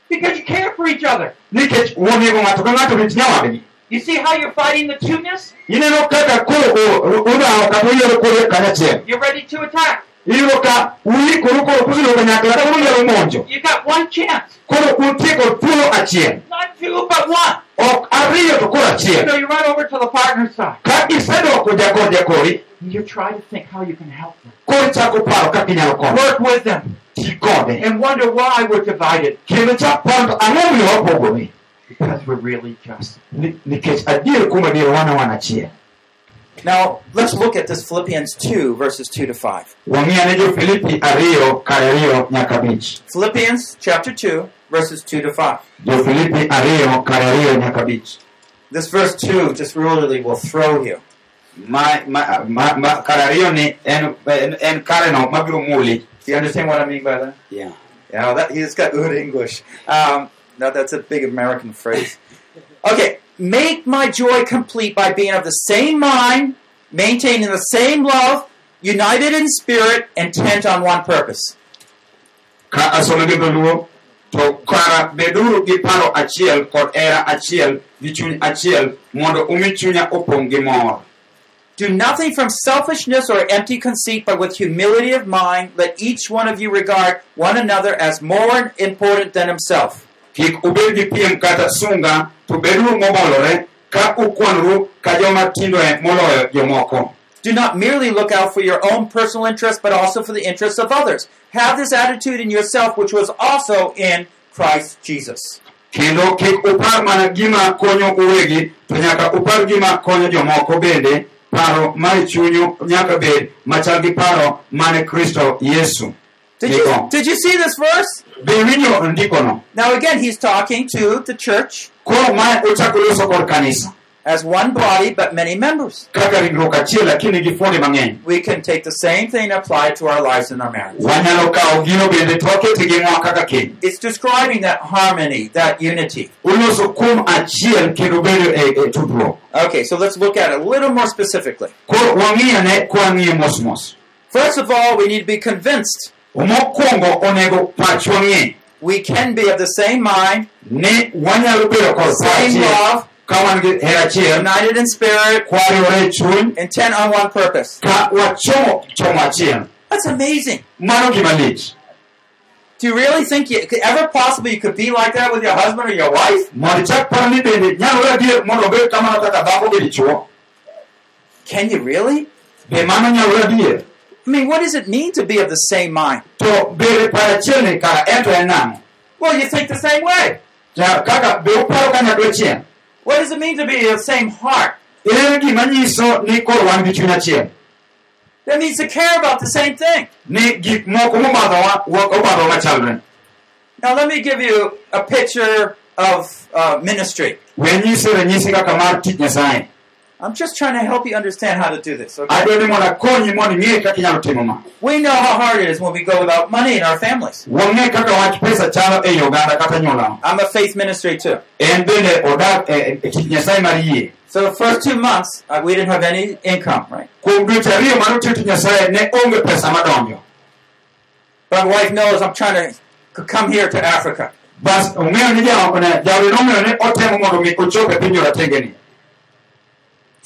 Because you care for each other.
nikech wonego ng'ato ka ng'ato rit nyawadgi
You see how you're fighting the two-ness?
ineno kaka koro o- udawo kata uyiero koro kanyachiel
You're ready to attack.
iyudo ka uikoru koro kanyakla kata unyalo monjo
You got one chance.
koro untie thuolo achiel
Not two, but one.
ok ariyo to koro achiel
So you run over to the partner's side.
ka isedoko jakor jakori
And you try to think how you can help them.
koro chako paro kaka inyalo konyo
Work with them.
ti kode
And wonder why we're divided.
kendo chak paro to ang'o miyo wapogore
Because we're really just.
Ni- nikech adier kuom adier wan wan achiel
Now, let's look at this Philippians 2, verses 2 to 5.
wang'i ane jo filipi ariyo kar ariyo
Philippians chapter 2, verses 2 to 5.
jo filipi ariyo kar ariyo nyaka abich
This verse 2 just really will throw you. Do you understand what I mean by that?
Yeah.
Yeah, that, he's got good English. Um, no, that's a big American phrase. Okay, make my joy complete by being of the same mind, maintaining the same love, united in spirit, intent on one purpose.
ka asome gi to kara beduru gi paro achiel kod hera achiel gi chuny achiel mondo umi chunya opong' gi mor
Do nothing from selfishness or empty conceit, but with humility of mind, let each one of you regard one another as more important than himself.
Kik ubed gi piem kata sunga to beduru ka ukwanru ka joma moloyo jomoko
Do not merely look out for your own personal interests, but also for the interests of others. Have this attitude in yourself, which was also in Christ Jesus.
kendo kik upar mana gima konyo uwegi to nyaka upar gima konyo jomoko bende paro mar chunyu nyaka bed machal gi paro mane kristo yesu
Did you, did you see this verse? Now, again, he's talking to the church
koro mae ochako loso kod kanisa
as one body, but many members.
kaka ringruok achiel lakini gi fuonde mang'eny
We can take the same thing and apply it to our lives and our marriage.
wanyalo kawo gino bende to wakete ging'wa kaka keny
It's describing that harmony, that unity.
uloso kum achiel kendo bedo tudruok
Okay, so let's look at it a little more specifically.
koro wang'iyane kwang'iye mos mos
First of all, we need to be convinced
mokwongo onego pachwa
we can be of the same mind,
ni wanyalo bedo kod
same love,
ka wan gi hera achiel.
United in spirit,
kwariwore e chuny.
Intent on one purpose.
ka wachomo chomo achiel.
That's amazing.
mano gima lich.
Do you really think you could ever possibly you could be like that with your husband or your wife?
mondo ichak paro ni bende nyalore adier mondo obed kamano kaka dhako gi dichuo.
Can you really?
Be mano nyalore adier
I mean, what does it mean to be of the same mind?
to bedo paro achiel ni kara en to en
Well, you think the same way.
Ja- kaka be uparo kanyakla achiel
What does it mean to be of the same heart?
en gima nyiso ni koro wan gi chuny achiel
That means to care about the same thing.
ni gik moko momadhowa wa- obadho machalre
Now, let me give you a picture of uh, ministry.
We nyise ranyisi kaka mar tich nyasaye
I'm just trying to help you understand how to do this. Okay?
adwa ni mondo akonyi mondo ing'e kaka inyalo timo ma
We know how hard it is when we go without money in our families.
wang'e kaka wach pesa chalo ei oganda kata nyuolawa
I'm a faith ministry too.
en bende eh, odak e eh, e tich eh, nyasaye mar yie
So the first two months, uh, we didn't have any income, right?
kuom dweche ariyo mane otiyo tich nyasaye ne onge pesa madonjo
But my wife knows I'm trying to come here to Africa.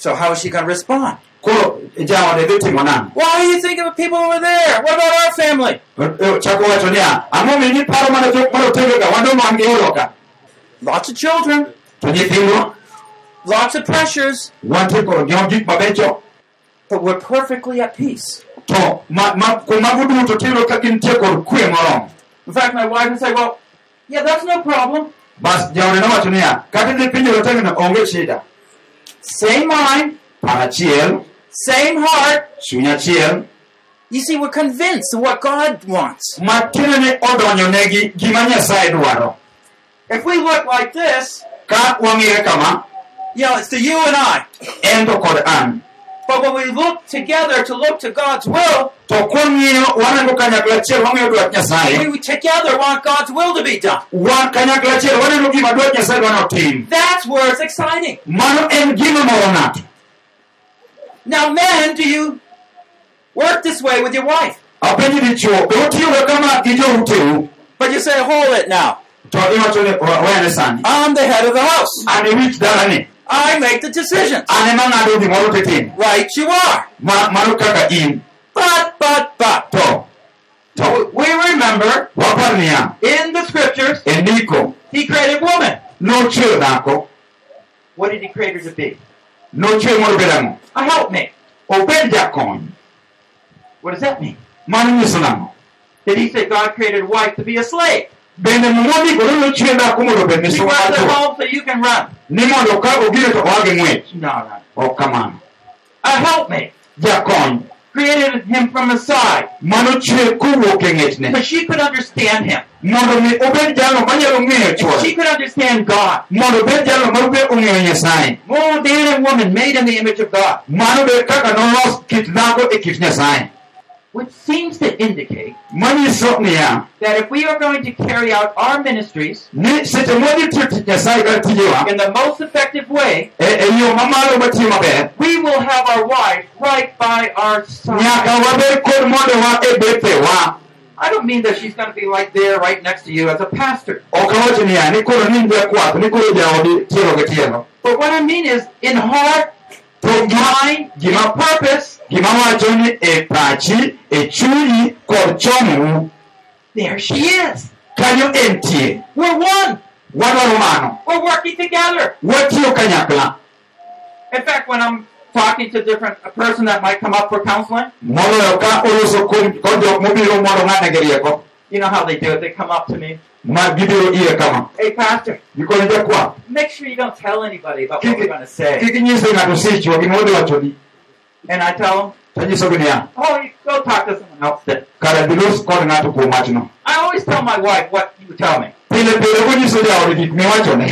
So how is she going to respond?
koro jaode dhi timo nang'o
Why do you think of people over there? What about our family?
chako wacho niya ang'o mi ni paro mana jok marotengega wandono wan gi olo ka
Lots of children, lots of pressures,
wantie koro gi gik mabecho
but we're perfectly at peace.
to ma- ma- kuom mago duto tiyudo ka gintie kod kwe moromo
In fact, my wife would say, well, yeah, that's no problem. Same mind,
paro achiel
same heart.
chuny
You see, we're convinced of what God wants.
matiende ni odonjonegi gima nyasaye dwaro
If we look like this,
ka wang'ire kama
you know, it's to you and I.
en to kod an
But when we look together to look to God's will,
to kwang'iyo waneno kanyakla achiel wang'iyo dwach nyasaye
we together want God's will to be done.
wan kanyakla achiel waneno gima dwach nyasaye dwani otim
That's where it's exciting.
mano en gima moro ng'ato
Now, men, do you work this way with your wife?
apenji dichuo be utiyoga kama gi jouteu
But you say, hold it now.
to iwacho ni "Wa- wene sani
I'm the head of the house.
An wich dalani
I make the decisions.
an ema ng'ado gimoro titim
Right, you are.
Ma- mano kaka in
But, but, but.
to to
We remember in the scriptures,
e ndiko
he created woman.
No nochweyo dhako
What did he create her to be?
nochweyo mondo obed ang'o
A helpmate.
obed jakony
What does that mean?
nyiso nang'o
Did he say God created a wife to be a slave?
bende mondikore nochwe dhako mondo obed
She
misuma
runs
mar
at
chuo
home so you can run.
Ni mondo ka obiro to oa ng'wech
No, no.
Oh, ok kamano
A uh, helpmate.
jakony
Created him from the side.
mano chwe kowuok ng'echne
So she could understand him.
mondo mi obed jalno manyalo ng'eyo
And she could understand God.
mondo obed jalno ma be ong'eyo nyasaye
More man and woman made in the image of God. Which seems to indicate that if we are going to carry out our ministries
ni seche modhi tiyo tich nyasaye kata tijewa
in the most effective way,
yo mamalo matiyo maber
we will have our wife right by our side.
wabed kod mondewa bethewa
I don't mean that she's going to be like there right next to you as a pastor.
ok awacho niya ni koro ni jakwath ni koro jaodi tielo gi tielo
But what I mean is in heart,
gima
mind,
gima
and purpose,
gima wacho ni e pachi e chunyi kod
there she is.
kanyo entie
We're one.
wadwaro mano
We're working together.
watiyo kanyakla
In fact, when I'm talking to different a person that might come up for counseling,
moloyo ka oloso kod kod jok mobiro mondo ng'adne rieko
you know how they do it. They come up to me,
ma gibiro ire kama
hey pastor, make sure you don't tell anybody about what we're going to say.
ng'ato sichwa gima wachoni
And I tell them, oh, you go talk to someone else then.
kod ng'ato kuom wachno
I always tell my wife what you tell me.
pile pile konyiso jaode gik miwachone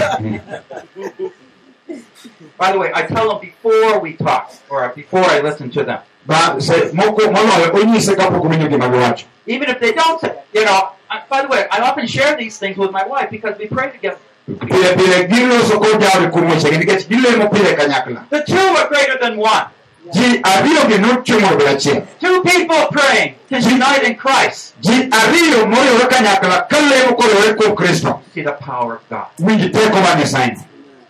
By the way, I tell them before we talk or before I listen to them.
Ba- se- moko- moloyo onyise kapok owinjo gima giwacho
Even if they don't say it. You know, I, by the way, I often share these things with my wife because we pray together.
pile pile giloso kod jaode kuom wechegi nikech gilemo pile kanyakla
The two are greater than one.
ji ariyogi nochwe mondo obed achiel
Two people praying to unite in Christ.
ji ariyo moriwore kanyakla ka lemo koriwore kuom kristo
See the power of God.
winji teko mar nyasaye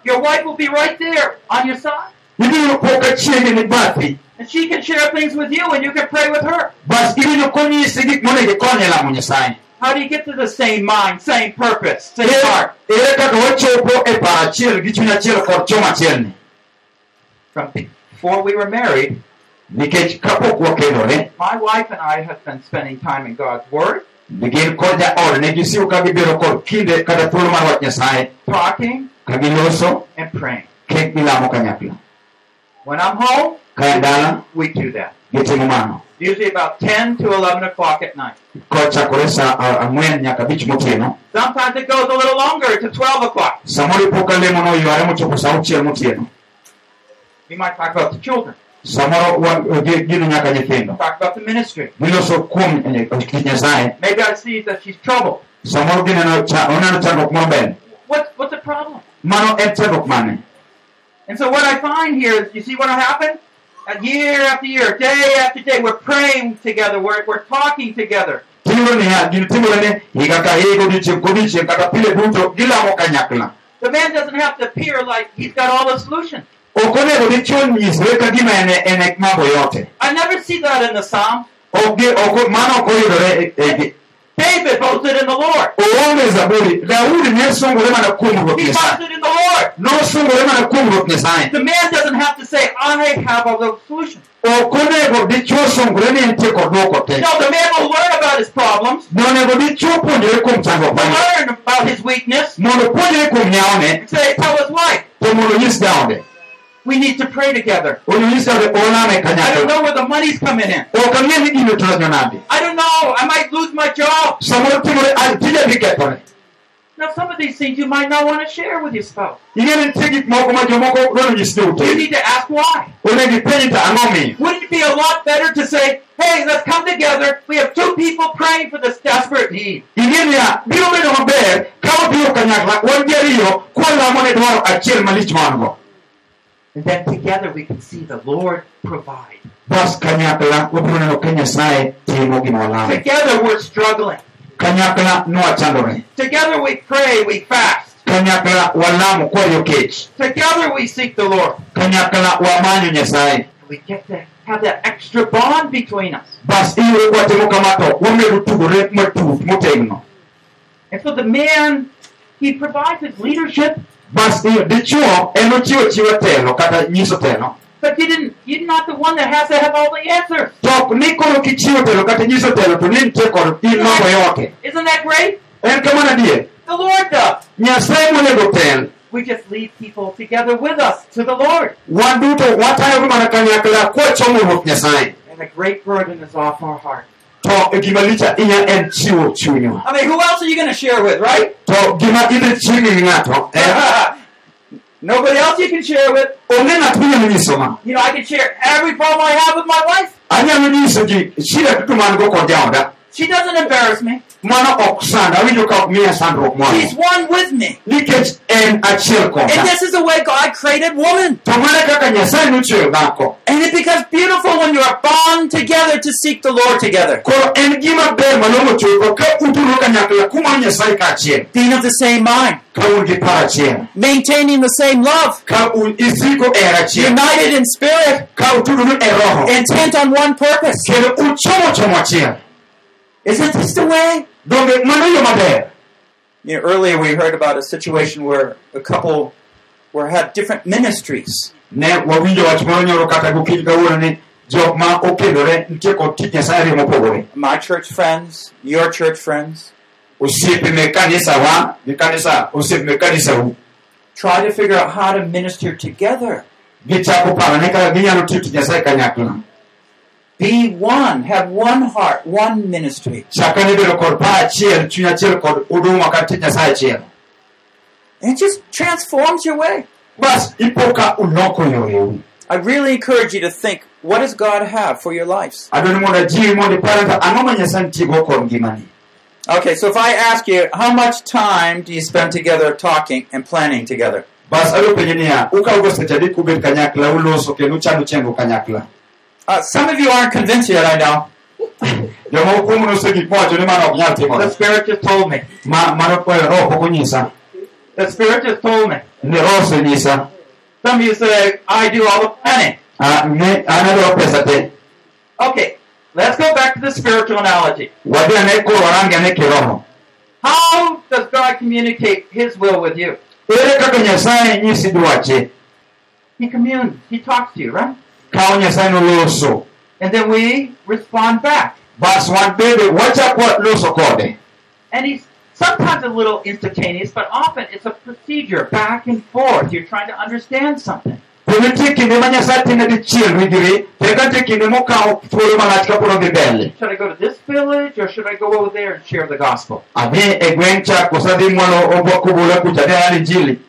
Your wife will be right there on your side.
ibiro po ka chiegni bathi
And she can share things with you and you can pray with her.
bas ibiro konyisi gik monego ikonye lamo nyasaye
How do you get to the same mind, same purpose, same heart?
ere kaka wachopo e paro achiel gi chuny achiel kod chom achielni
From before we were married,
nikech kapok wakendore
my wife and I have been spending time in God's Word,
gin kod jaode ne gisiwo ka gibiro kod kinde kata thuolo mar wach nyasaye
talking
ka giloso
and praying.
kek gilamo kanyakla
When I'm home, we do that.
Gitimo mano
Usually about 10 to 11 o'clock at night.
kochakore sa ang'wen uh, uh, nyaka abich motieno
Sometimes it goes a little longer to 12 o'clock.
samoro ipo ka lemo no oyware mochopo sa auchiel motieno
We might talk about the children,
samoro wa- uh, gi- gino nyaka nyithindo
talk about the ministry.
kuom eh, eh, eh kit nyasaye
Maybe I see that she's troubled.
samoro gineno cha- oneno chandruok moro ber
What, what's the problem?
mano en chandruok mane
And so what I find here is, you see what happened? Year after year, day after day, we're praying together, we're, we're talking together. The man doesn't have to appear like he's got all the solutions. I never see that in the Psalm.
Ok gi- ok mano ok oyudore
David boasted in the Lord.
oonge zaburi daudi ne sungore mana
He boasted in the Lord.
nosungore mana kuom
The man doesn't have to say, I have all the solutions.
ok onego dichuo sungore ni entie kod duoko te.
No, the man will learn about his problems,
nonego dichuo puonjore kuom chandruok
will
mane
learn about his weakness,
mondo
we need to pray together.
ondo nyis jaode olame
I don't know where the money's coming in.
ok ang'e ni gino tonyo nade
I don't know. I might lose my job.
samoro timore an tija dhi kethore
Now, some of these things you might not want to share with your spouse.
ing'eni nitie gik moko ma jomoko dwaro nyisi ni
You need to ask why.
onego ipenji to ang'o miyo
Wouldn't it be a lot better to say, hey, let's come together. We have two people praying for this desperate need. And then together we can see the Lord provide.
bas kanyakla wabiro neno ka nyasaye timo gima walamo
Together we're struggling. Together we pray, we fast.
kanyakla walamo kwayo kech
Together we seek the Lord. We get to have that extra bond between us.
bas iyudo kwatimo kama to wamedo tugore matut motegno
And so the man, he provides his leadership,
bas dichuo en ochiwo chiwo telo kata nyiso telo
but you didn't, you're not the one that has to have all the answers.
to ni koro kichiwo telo kata nyiso telo to ni nitie kod in nogo yoke
Isn't that great?
en kamano adier
The Lord does.
nyasaye monego tel
We just lead people together with us to the Lord.
wan duto watayogo mana kanyakla kwachomo ruoth nyasaye
And a great burden is off our heart.
To gima lich ahinya en chiwo chunywa
I mean, who else are you going to share with, right?
to gima idhi chiwi gi ng'ato en eh.
Nobody else you can share with.
onge ng'at minyalo nyiso ma
You know, I can share every problem I have with my wife.
anyalo nyiso ji shida duto man go kod jaoda
She doesn't embarrass me.
mano ok sanda awinjo ka ok miya sandruok
She's one with me.
nikech en achiel
And this is the way God created woman.
to mana kaka nyasaye nochweyo dhako
And it becomes beautiful when you are bound together to seek the Lord together.
koro en gima ber malong'o chuoko ka uturo kanyakla kumanyo nyasaye kaachiel
Being of the same mind.
ka un gi
Maintaining the same love.
ka un isiko e er hera achiel
United in spirit. Intent on one purpose.
kendo uchomo chomo achiel
Isn't this the way?
donge mano yo maber
You know, earlier we heard about a situation where a couple were had different ministries.
ne wawinjo wach moro nyoro kata gokinyi kawuono ni jok ma okendore nitie kod tich nyasaye ariyo mopogore
My church friends, your church friends,
osiepe mek kanisawa gi kanisa osiepe mek kanisau
try to figure out how to minister together. Be one, have one heart, one ministry.
chakane bedo kod paro achiel chuny achiel kod huduma kata tich nyasaye achiel
And it just transforms your way.
bas ipo ka uloko yoreu
I really encourage you to think, what does God have for your lives?
adwani mondo ajiwi mondo ipare ka ang'o ma nyasaye nitiego kod ngimani
Okay, so if I ask you, how much time do you spend together talking and planning together?
bas adwa penjo niya ukawogo seche adek ubet kanyakla uloso kendo uchano chenro kanyakla
Uh, some of you aren't convinced yet, I know.
The Spirit just told me. The Spirit just told me. Some of you say, I do all the planning. Okay, let's go back to the spiritual analogy. How does God communicate His will with you? He communes. He talks to you, right?
Noloso
And then we respond back.
bas wan bende wachako loso kode
And He's sometimes a little instantaneous, but often it's a procedure back and forth. You're trying to understand something.
to nitie kinde ma nyasaye time dichiel rigri to eka nitie kinde mokawo thuolo malach kapod odhi mbele
Should I go to this village or should I go over there and share the gospel?
adhi e gweng' cha koso adhi mwalo obwakobula kucha adhi ayal injili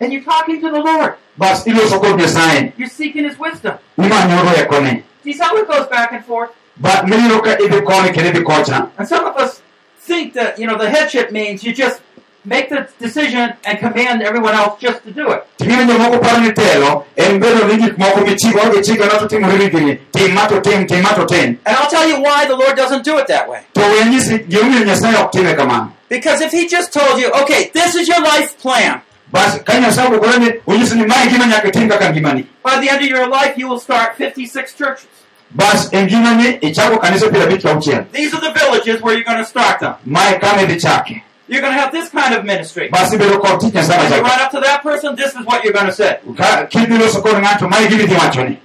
And you're talking to the Lord.
bas iloso kod nyasaye
You're seeking His wisdom.
imanyo riekone
See how it goes back and forth?
but mineno ka idhi koni kendo idhi kocha
And some of us think that, you know, the headship means you just make the decision and command everyone else just to do it.
Ting'eni jomoko paro ni telo en bedo ni gik moko michiko gi chike no to timore rigni tim ma to tim tim ma to tim
And I'll tell you why the Lord doesn't do it that way.
to we nyisi nyasaye ok time kamano
Because if He just told you, okay, this is your life plan,
bas ka nyasaye ogore ni onyisi ni gima nyaka itim kaka
By the end of your life, you will start 56 churches.
bas e ngimani ichako kanisa piero abich kauchiel
These are the villages where you're going to start them.
mae kama idhi
You're going to have this kind of ministry.
bas ibedo kod tich nyasaye
When you run up to that person, this is what you're going to say.
Ka- kidhi loso kod ng'ato mae gima idhi wachoni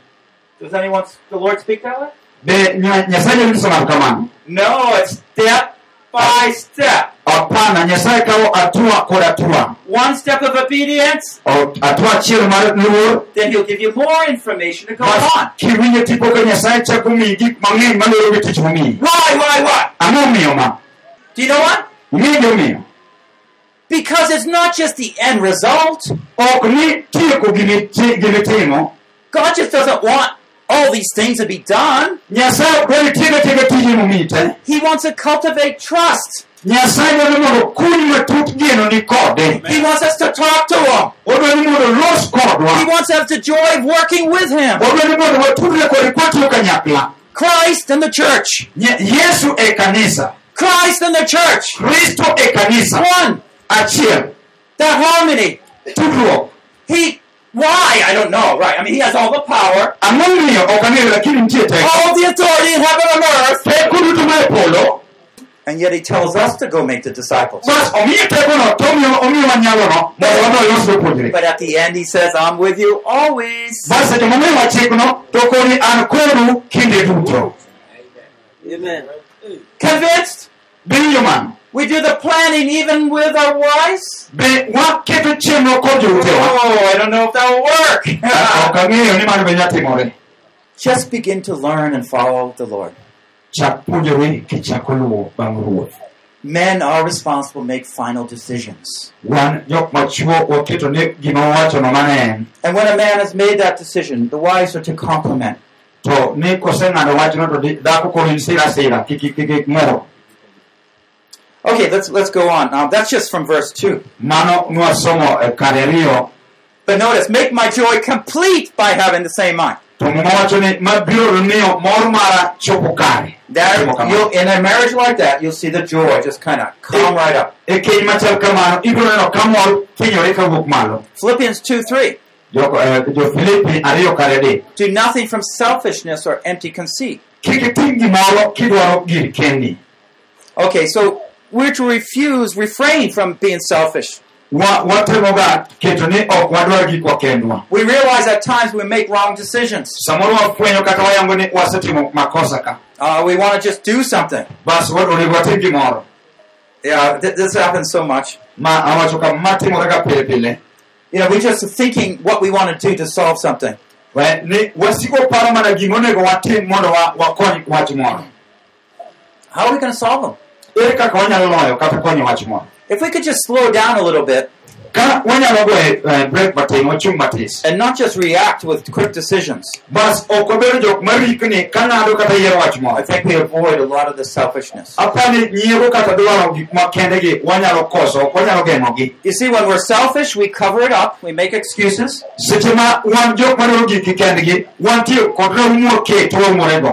Does anyone, the Lord speak that way?
be nya- nyasaye nyalo nyiso ng'ato kamano
No, it's step by step.
hapana nyasaye kawo atua kod atua
One step of obedience, oh,
O- atua achiel mar luor
then He'll give you more information to go on.
kiwinjo tipo ka nyasaye chako miyi gik mang'eny maluwore gi tich momiyi
Why, why, why?
ang'o omiyo ma
Do you know what?
ing'e gimomiyo
Because it's not just the end result.
ok ni tieko gimi-
God just doesn't want all these things to be done.
nyasaye ok dwani tiego tiego tije momi te
He wants to cultivate trust.
nyasaye dwani mondo kuny matut geno ni kode
He wants us to talk to Him.
odwani mondo los
He wants us the joy of working with Him.
odwani mondo watudre kode kwatiyo kanyakla
Christ and the church.
Nye- yesu e kanisa
Christ and the church.
kristo e kanisa
One.
achiel
That harmony.
tudruok
He, why? I don't know, right? I mean, He has all the power,
ang'omiyo ok lakini nitie teko
all the authority in heaven and earth.
teko duto ma polo
And yet He tells us to go make the disciples.
bas omiye tekono to omiyo omiyowa nyalono mondo wadhi los jopuonjre
But at the end, He says, I'm with you always.
bas seche momiyowa chikno to koni an kodu kinde duto
Convinced?
biwinjo mano
We do the planning even with our wives?
be waketo chenro kod joutewa
Oh, I don't know if that will work.
ok ang'eyo ni mano be nyatimore
Just begin to learn and follow the Lord.
chak puonjori kichako luwo bang' ruoth
Men are responsible to make final decisions.
wan jok machuo waketo ni gima wawachono mane en
And when a man has made that decision, the wives are to complement. Okay, let's let's go on. That's just from verse two.
mano nwasomo kare ariyo
But notice, make my joy complete by having the same mind.
to mowacho ni mabiro miyo mor mara chopo kare
That
Timo kamano.
you'll, in a marriage like that, you'll see the joy just kind of come right up.
keny machal kamano ibiro neno ka mor thinyore kawuok malo
Philippians two three.
Jo- eh, jo-filipi ariyo kare adek
Do nothing from selfishness or empty conceit.
kik itim gimoro kidwaro gir kendi
Okay, so we're to refuse, refrain from being selfish.
Wa- watemoga keto ni ok wadwar gikwa kendwa
We realize at times we make wrong decisions.
samoro wafwenyo kata wayango ni wasetimo makosa ka
Uh, we want to just do something.
bas wa- onego watim gimoro
Yeah, th- this happens so much.
ma awacho ka ma timore ga pile pile
You know, we're just thinking what we want to do to solve something.
We- ni wasiko paro mana gimonego watim mondo wa- wakony wach moro
How are we going to solve them? If we could just slow down a little bit. And not just react with quick decisions, I think we avoid a lot of the selfishness. You see, when we're selfish, we cover it up, we make excuses,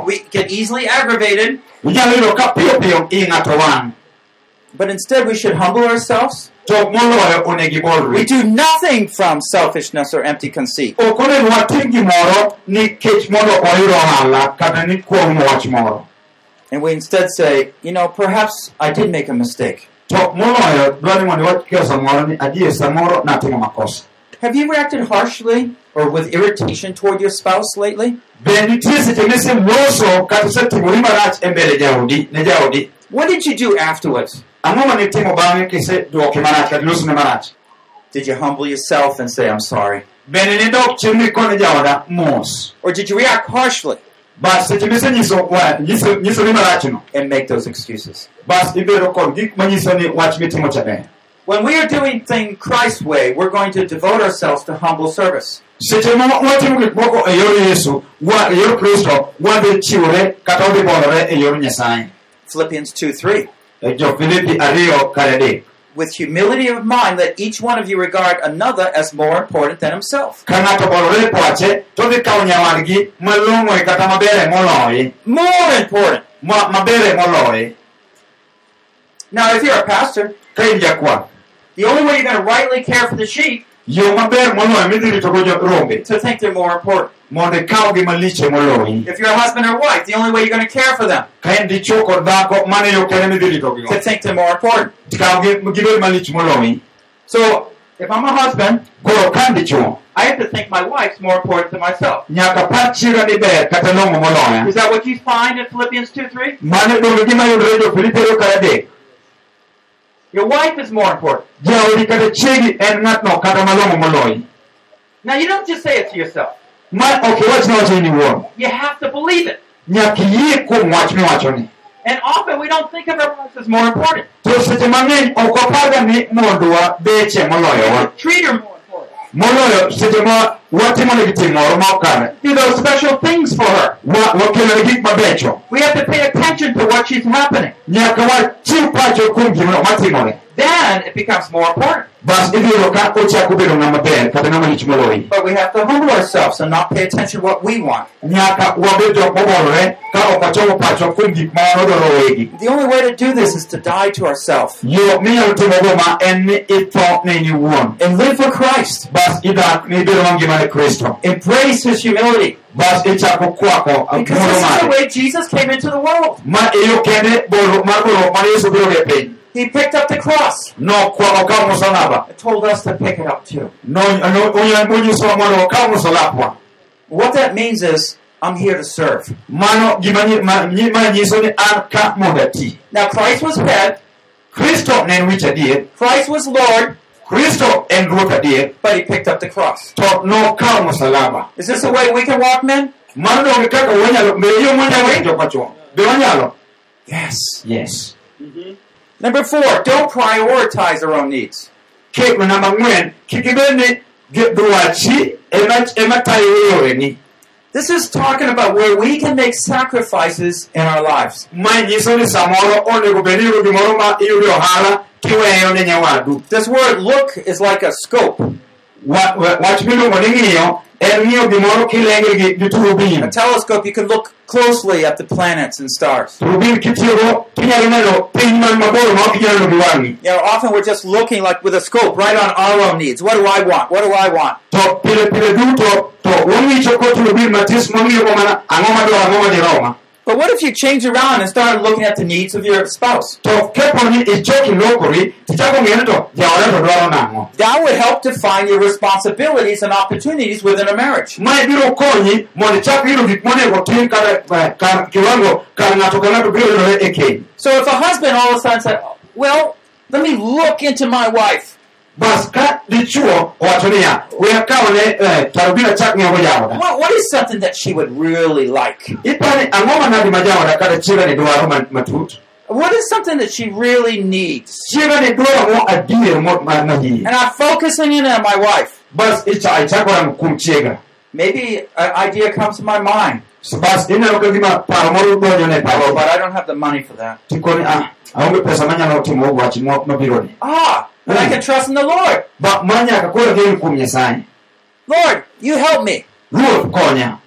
we get easily aggravated,
yudo ka piyo piyo i ng'ato wang'
but instead we should humble ourselves.
to moloyo onego
We do nothing from selfishness or empty conceit.
ok onego watim gimoro nikech mondo wayud ohala kata ni kuong'o wach moro
And we instead say, you know, perhaps I did make a mistake.
To moloyo dwani mondo wakeyo samoro ni adier samoro natimo makosa
Have you reacted harshly or with irritation toward your spouse lately?
be nitie seche miseloso kata isetimori marach mbele jaodi ne jaodi
What did you do afterwards?
ang'o ma nitimo bang'e kisedwoke marach kata ilosone marach
Did you humble yourself and say, I'm sorry?
bende nidok chien mikone jaoda mos
Or did you react harshly
bas seche misenyiso wa- nyiso nyisoni marachno
and make those excuses?
Bas ibedo kod gik manyiso ni wach mitimo cha ber
When we are doing things Christ's way, we're going to devote ourselves to humble service.
seche ma watimo gik moko e yor yesu wa e yor kristo wadhi chiwore kata wadhi bolore e yor nyasaye
Philippians 2 3.
e jo-filipi ariyo kare adek
With humility of mind, let each one of you regard another as more important than himself.
ka ng'ato bolore pache to dhi kawo nyawadgi malong'o kata mabere moloye
More important.
ma- mabere moloye
Now, if you're a pastor, the only way you're going to rightly care for the sheep
yo maber moloyo midhi ritogo rombe
to think they're more important.
mondo ikawgi maliche moloyi
If you're a husband or wife, the only way you're going to care for them
ka en dichuo kod dhako mano yo kende midhi
is to think they're more important.
tikawgi gibed malich moloyi
So, if I'm a husband,
koro ka an dichuo
I have to think my wife's more important than myself.
nyaka par chiega ni kata long'o moloya
Is that what you find in Philippians 2 3?
mano donge gima yudore jo-filipi kar adek
Your wife is more important.
jaodi kata chiegi en ng'atno kata malong'o moloyi
Now, you don't just say it to yourself,
ma ok iwach ne wacho in iwuon
you have to believe it.
nyaka iyie kuom wach miwachoni
And often we don't think of our wives as more important.
to seche mang'eny ok waparga ni mondwa beche moloyowa
Treat her more important.
moloyo seche ma watimonegi tim moro ma ok kare
Do those special things for her.
Wa- wakelone gik mabecho
We have to pay attention to what she's happening.
nyaka wachiw pacho kuom gima matimore
Then it becomes more important.
bas ibiro ka ochako bedo ng'ama ber kata ng'ama lich moloyi
But we have to humble ourselves and not pay attention to what we want.
nyaka wabed jok mobolore ka ok wachomo pacho kuom gik ma wan odwaro wegi
The only way to do this is to die to ourselves
yo minyalo timogo ma en ni itho ne in iwuon
and live for Christ.
Bas idak ni ibedo mangima ne kristo
Embrace His humility.
bas ichako kwako
Because this is the way Jesus came into the world.
ma eh, iyo kende mar bolo mane yesu biro e piny
He picked up the cross.
Musalaba
and told us to pick it up too.
No- no- onyo- monyisowa mondo wakaw musalapwa
What that means is, I'm here to serve.
mano gima nyi- ma nyi- ma nyiso ni an ka mondo ati
Now, Christ was head,
kristo ne en wich adier
Christ was Lord,
kristo adier
but He picked up the cross.
to nokaw musalaba
Is this the way we can walk, men?
mano donge kaka wanyalo be yo mwanyalo pachuo be wanyalo
Yes.
yes mm-hmm.
Number four, don't prioritize our own needs.
ke namba ang'wen kik ibed ni gi- dwachi ema ema tayo yoreni
This is talking about where we can make sacrifices in our lives.
ma nyiso ni samoro onego bed ni iyudo gimoro ma iyudo ohala kiweyo ne nyawadu
This word look is like a scope.
Wa- wa- wach miluongo ni ng'iyo en ng'iyo gimoro kilenge gi gi turubin
A telescope, you can look closely at the planets and stars.
turubin kitiyogo kinyalo neno piny man mabor ma ok inyalo neno gi wang'i
You know, often we're just looking like with a scope right on our own needs. What do I want? What do I want?
To pile pile duto to wang'icho ko turubin matis mang'iyogo mana ang'o madwaro ang'o madiroma
But what if you change around and start looking at the needs of your spouse?
to kepo ni ichoki lokori tichako ng'e ni to jaoda to dwaro nang'o
That would help define your responsibilities and opportunities within a marriage.
mae biro konyi mondo ichak yudo gik monego tim kata kar kiwango kar ng'ato ka biro yudore
So if a husband all of a sudden said, well, let me look into my wife.
Bas ka dichuo owacho niya we akawne tarubin achak jaoda
What, what is something that she would really like?
ipani ang'o manadi ma jaoda kata chiegani dwaro ma- matut
What is something that she really needs?
chiegani dwaro mo adier mo- ma-
And I'm focusing in on my wife.
bas icha- ichako rango kuom chiega
Maybe an idea comes to my mind,
So bas ineno ka gima paro moro donjone
but I don't have the money for that.
ah aonge pesa manyalo timo wach mo- mabironi
but I can trust in the Lord.
ba ma nyaka koro gen kuom nyasaye
Lord, you help me.
ruoth konya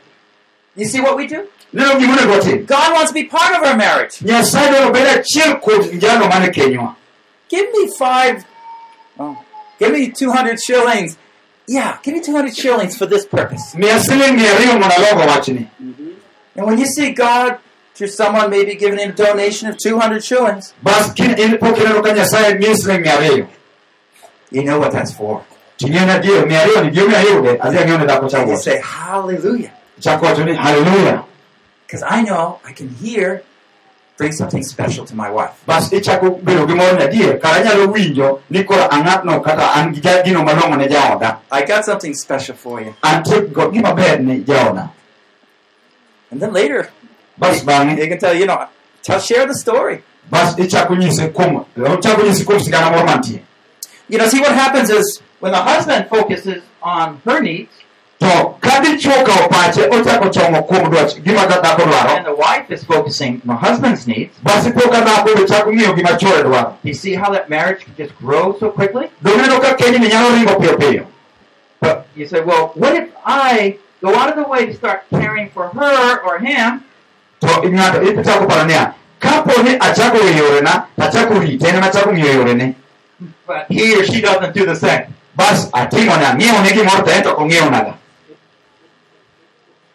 You see what we do?
neno gima onego tim
God wants to be part of our marriage.
nyasaye dwaro bed achiel kuom jalo mane kenywa
Give me five, oh, give me 200 shillings. Yeah, give me 200 shillings for this purpose.
miya siling mia ariyo mondo alogo wachni
And when you see God through someone maybe giving him a donation of 200 shillings, you know what that's for.
ting'eni adier mia ariyo ni gima ayude adhi ang'iew ne dhako
And you say, Hallelujah.
chako wacho ni haleluya
Because I know I can hear, bring something special to my wife.
bas ichako bedo gi mor adier kara anyalo winjo ni koro ang'atno kata an gi gino malong'o ne jaoda
I got something special for you.
antie gima ber ne jaoda
And then later,
bas bang'e
they can tell, you know, tell, share the story.
bas ichako nyise kuom ochako nyise kuom sigana moro mantie
You know, see what happens is
When the husband focuses on her needs
to ka dichuo okawo pache ochako chomo kuom dwach gima ka dhako
and the wife is focusing on the husband's needs,
bas ipo ka dhako be chako ng'iyo gima chuore dwaro
you see how that marriage can just grow so quickly?
doneno ka kenyni nyalo ringo piyo piyo.
But you say, well, what if I go out of the way to start caring for her or him,
to ng'ato ichako paro niya kapo ni achako we yorena achako rite en machako ng'iyo yorene
but he or she doesn't do the same?
bas ah, ating'one ang'iewo ne gimoro to en to ong'iewonaga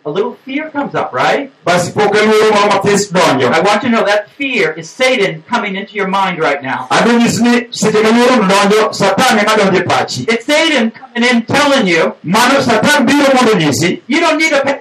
A little fear comes up, right?
bas pok eluoro moro mathis donjo
I want you to know that fear is Satan coming into your mind right now.
adwa nyisi ni seche ma luoro donjo satan ema donjo pachi
It's Satan coming in telling you,
mano satan biro mondo nyisi
you don't need to pay,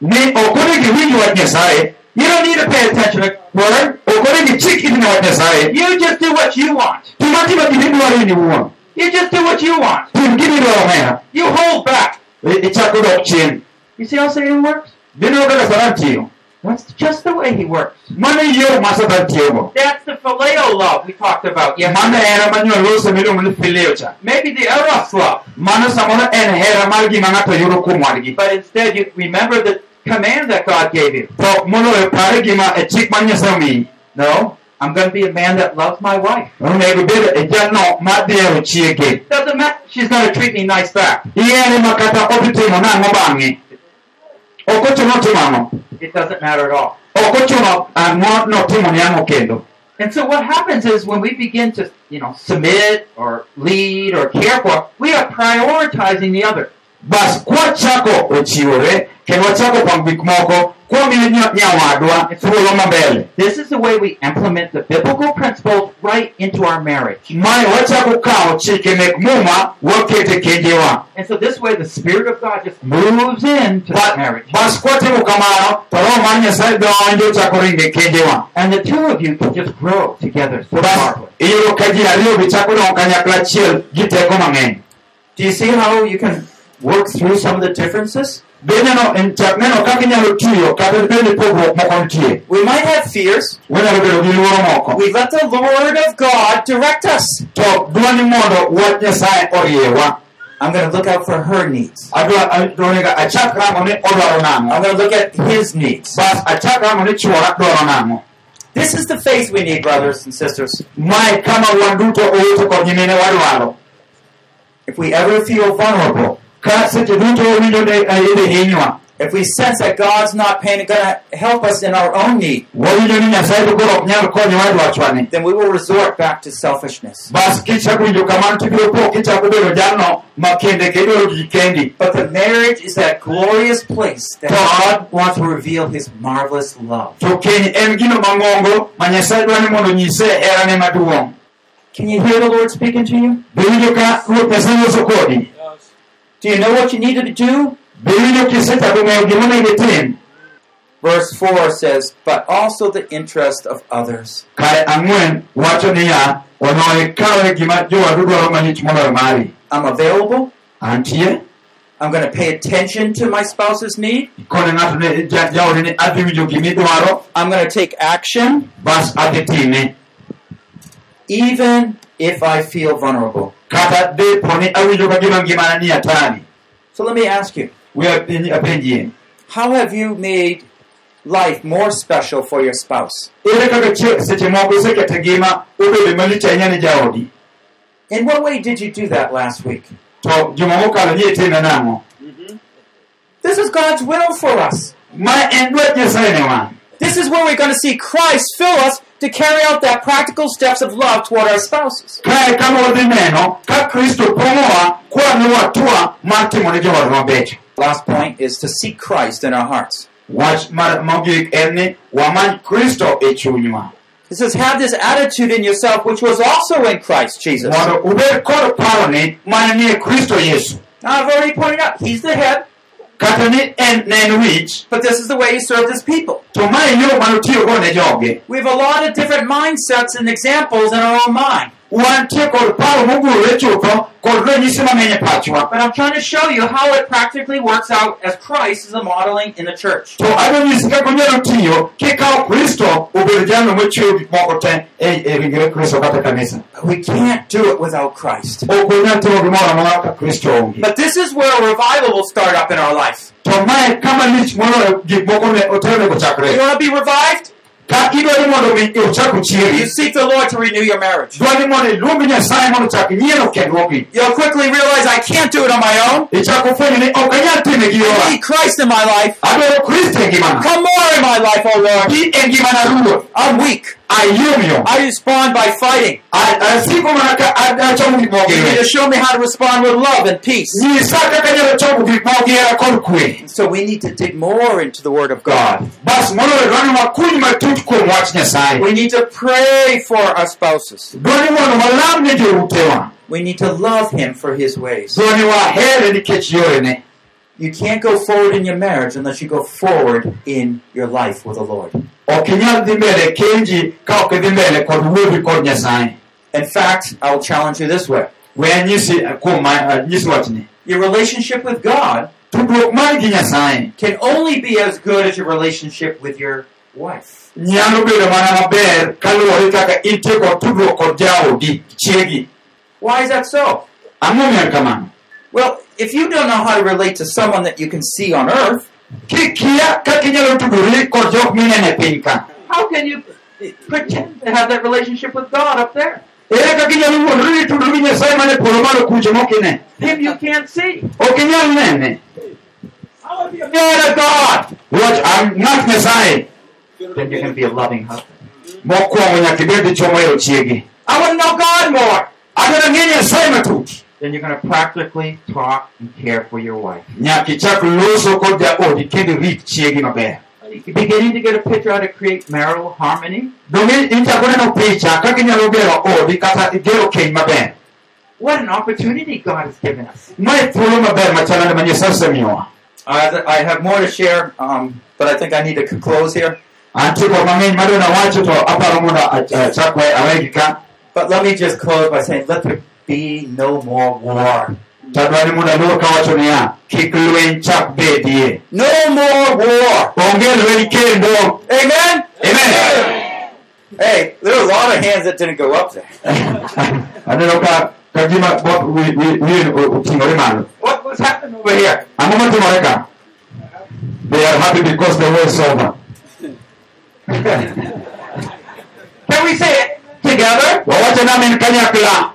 ni ok onego iwinj wach nyasaye
you don't need to pay attention to word.
ok onego ichik iti ne wach
You just do what you want.
tim atima gima idwaro in iwuon
You just do what you want.
tim gima idwaro omena
You hold back.
I- ichako dok chien
You see how Satan works?
bineno kaka satan tiyo
That's just the way he works.
mano yo ma satan tiyogo
That's the phileo love we talked about yesterday.
hera manyuol lose miluongo ni fileo cha
Maybe the eros love.
mano samoro en hera mar gima ng'ato yudo kuom wadgi
But instead, you remember the command that God gave you.
to moloyo pare gima chik mar nyasaye omiyi
No, I'm going to be a man that loves my wife.
onego bed jalno ma dhi hero chiege
Doesn't matter. She's going to treat me nice back.
ihere ma kata odhi timo nang'o bang'e ok ochuno timo ang'o
It doesn't matter at all.
ok ochuno ang'o ah, notimo ni ang'o kendo
And so what happens is when we begin to, you know, submit or lead or care for, we are prioritizing the other.
Bas kwachako ochiwore kendo wachako gik moko kwamiyo nyawadwa thuolo mambele
This is the way we implement the biblical principles right into our marriage.
mae wachako kawo chike mek muma wakete kenjewa
And so this way the Spirit of God just moves into that marriage.
bas kwatimo kamano to roho mar nyasaye donjo chako ringe kenjewa
And the two of you can just grow together so
bas
powerfully.
iyudo ka ji ariyo gichako dong kanyakla achiel gi teko mang'eny
Do you see how you can work through some of the differences?
beneno en chak neno kaka inyalo tiyo kata bende pogruok moko nitie
We might have fears.
wanyalo bedo gi luoro moko
We let the Lord of God direct us.
to dwa ni mondo wach nyasaye oriewa
I'm going to look out for her needs.
adwa adwaniga achak rango ni odwaro nang'o
I'm going to look at his needs.
bas achak rango ni chuora dwaro nang'o
This is the faith we need, brothers and sisters.
mae kama wan duto owete kod nyimine wadwaro
If we ever feel vulnerable,
ka seche duto winjo ni ayede hinywa
if we sense that God's not going to help us in our own need,
wawinjo ni nyasaye to koro ok nyal konyowa dwachwani
then we will resort back to selfishness.
bas kichako winjo kamano tibiro po kichako bedo jalno ma kende kedwaro ji kendi
But the marriage is that glorious place that God wants to reveal his marvelous love.
to keny en gino mang'ongo ma nyasaye dwa ni mondo nyise herane maduong'
Can you hear the Lord speaking to you? Do you know what you need to do?
be winjo kisechako ng'eyo gima onego itim
Verse 4 says, but also the interest of others.
kare ang'wen wacho niya onoe ikawe gima jowadu dwaro malich moloyo mari
I'm available. I'm going to pay attention to my spouse's need.
kone ng'ato ne ja- jaodi ni adhi winjo gimidwaro
I'm going to take action
bas adhi time
even if I feel vulnerable.
Kata depo ni awinjo ka gima ngimana
So let me ask you,
we apenj- apenjie
how have you made life more special for your spouse?
ere kaka seche moko isekete obedo malich ahinya ni jaodi
In what way did you do that last week?
to juma mokalo ni itime nang'o
This is God's will for us.
ma en dwach nyasaye ne wan
This is where we're going to see Christ fill us to carry out that practical steps of love toward our spouses.
kae kama wadhi neno ka kristo pong'owa kwani watwa mar timo ne jowadwa mabecho
Last point is to seek Christ in our hearts.
wach mar mogik en ni wamany kristo chunywa
It says, have this attitude in yourself, which was also in Christ Jesus.
mondo ubed kod paroni mane ni kristo yesu
Now, I've already pointed out, he's the head,
kata en ne en wich
but this is the way he served his people.
to mae yo manotiyogo ne joge
We have a lot of different mindsets and examples in our own mind.
Wantie kod paro mogurore chutho kod ranyisi mang'eny e pachwa
But I'm trying to show you how it practically works out as Christ is a modeling in the church.
to adwa nyisi kaka onyalo tiyo kikawo kristo obed jalno mochiwo gik moko te e e ringre kristo kata kanisa
But we can't do it without Christ.
ok onyal timo gimoro amora ka kristo onge
But this is where a revival will start up in our life.
to mae kama lich moloyo gik moko ne otenego
You
chakre
want to be revived?
Ka idwa ni mondo mi ochak
You seek the Lord to renew your marriage.
dwa ni mondo iluong nyasaye mondo ochak nyiero kendruokgi
You'll quickly realize I can't do it on my own.
ichako fwenyo ni ok anyal time gi
I need Christ in my life.
adwaro kristo ngimana
Come more in my life, oh Lord.
bi ngimana ruoth
I'm weak. I respond by fighting.
asiko mana ka ad- achomo gik moko gi
You need to show me how to respond with love and peace.
nyisa kaka anyalo chomo gik moko gi hera kod kwe
So we need to dig more into the Word of God.
bas moloyo dwa ni wakuny matut kuom wach nyasaye
We need to pray for our spouses.
dwa ni mondo walam ne joutewa
We need to love Him for His ways.
Dwa ni wahere nikech yorene
You can't go forward in your marriage unless you go forward in your life with the Lord.
ok inyal dhi mbele kenji ka ok idhi mbele kod wuodhi kod nyasaye
In fact, I'll challenge you this way.
we anyisi kuom ma- nyisi wachni
Your relationship with God
tudruok mari gi nyasaye
can only be as good as your relationship with your wife.
nyalo bedo mana maber kaluwore kaka intie kod tudruok kod jaodi chiegi
Why is that so?
ang'o miyo en kamano
Well, if you don't know how to relate to someone that you can see on earth,
kikia kaka inyalo tudori kod jok mineno piny ka
How can you pretend to have that relationship with God up there?
ere kaka inyalo wuondori ni tudori gi nyasaye mane polo malo kucho mokine
Him you can't see.
ok inyal nene
Man of God.
wach an ng'at nyasaye
Then you're going to be a loving husband.
mokwongo nyaka ibed dichuo mohero chiegi
I want to know God more.
adwaro ng'e nyasaye matut
Then you're going to practically talk and care for your wife.
nyaka ichak loso kod jaodi kendo rit chiegi maber
You're beginning to get a picture how to create marital harmony.
donge ichako neno picha kaka inyalo gero odi kata gero keny maber
What an opportunity God has given us.
mae thuolo maber machalande ma nyasaye osemiyowa
uh, I have more to share, um, but I think I need to close here.
antie kod mang'eny madwa nawacho to aparo mondo achak we awegi ka
But let me just close by saying, let there be no more war.
tadwa ni mondo aluor kawacho niya kik lweny chak bedie
No more war.
onge lweny kendo
Amen?
amen
Hey, there are a lot of hands that didn't go up there.
aneno ka ka gima bo- wi- wi- wiye oting'ore malo
What was happening over here?
ang'o matimore ka they are happy because the war is over
Can we say it together?
wawacho namin kanyakla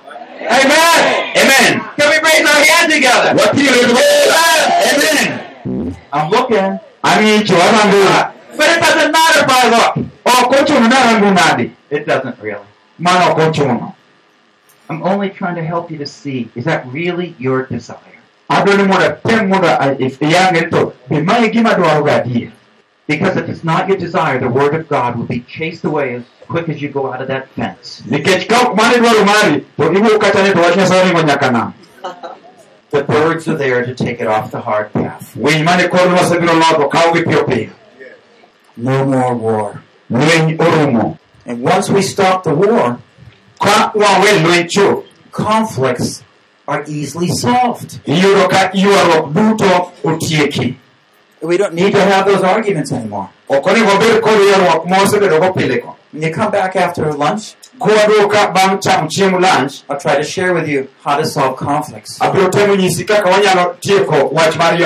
Amen.
amen
Can we raise our hand together?
wating'ore amen
I'm looking.
ang'icho arango
But it doesn't matter if I look.
ok ochuno narango nade
It doesn't really.
mano
I'm only trying to help you to see is that really your desire?
adwa ni mondo atem mondo a- if- iyange ni to be mae gima dwaroga adier
Because if it's not your desire, the Word of God will be chased away as quick as you go out of that fence.
The birds are there to take it off the hard path. No more war. And once we stop the war, conflicts are easily solved. We don't need to have those arguments anymore.
Ok onego wabed kod ywaruok ma wasebedogo pile ko
When you come back after lunch,
kwaduoka bang' chamo chiemo lunch
I'll try to share with you how to solve conflicts.
abiro temo nyisi kaka wanyalo tieko wach mar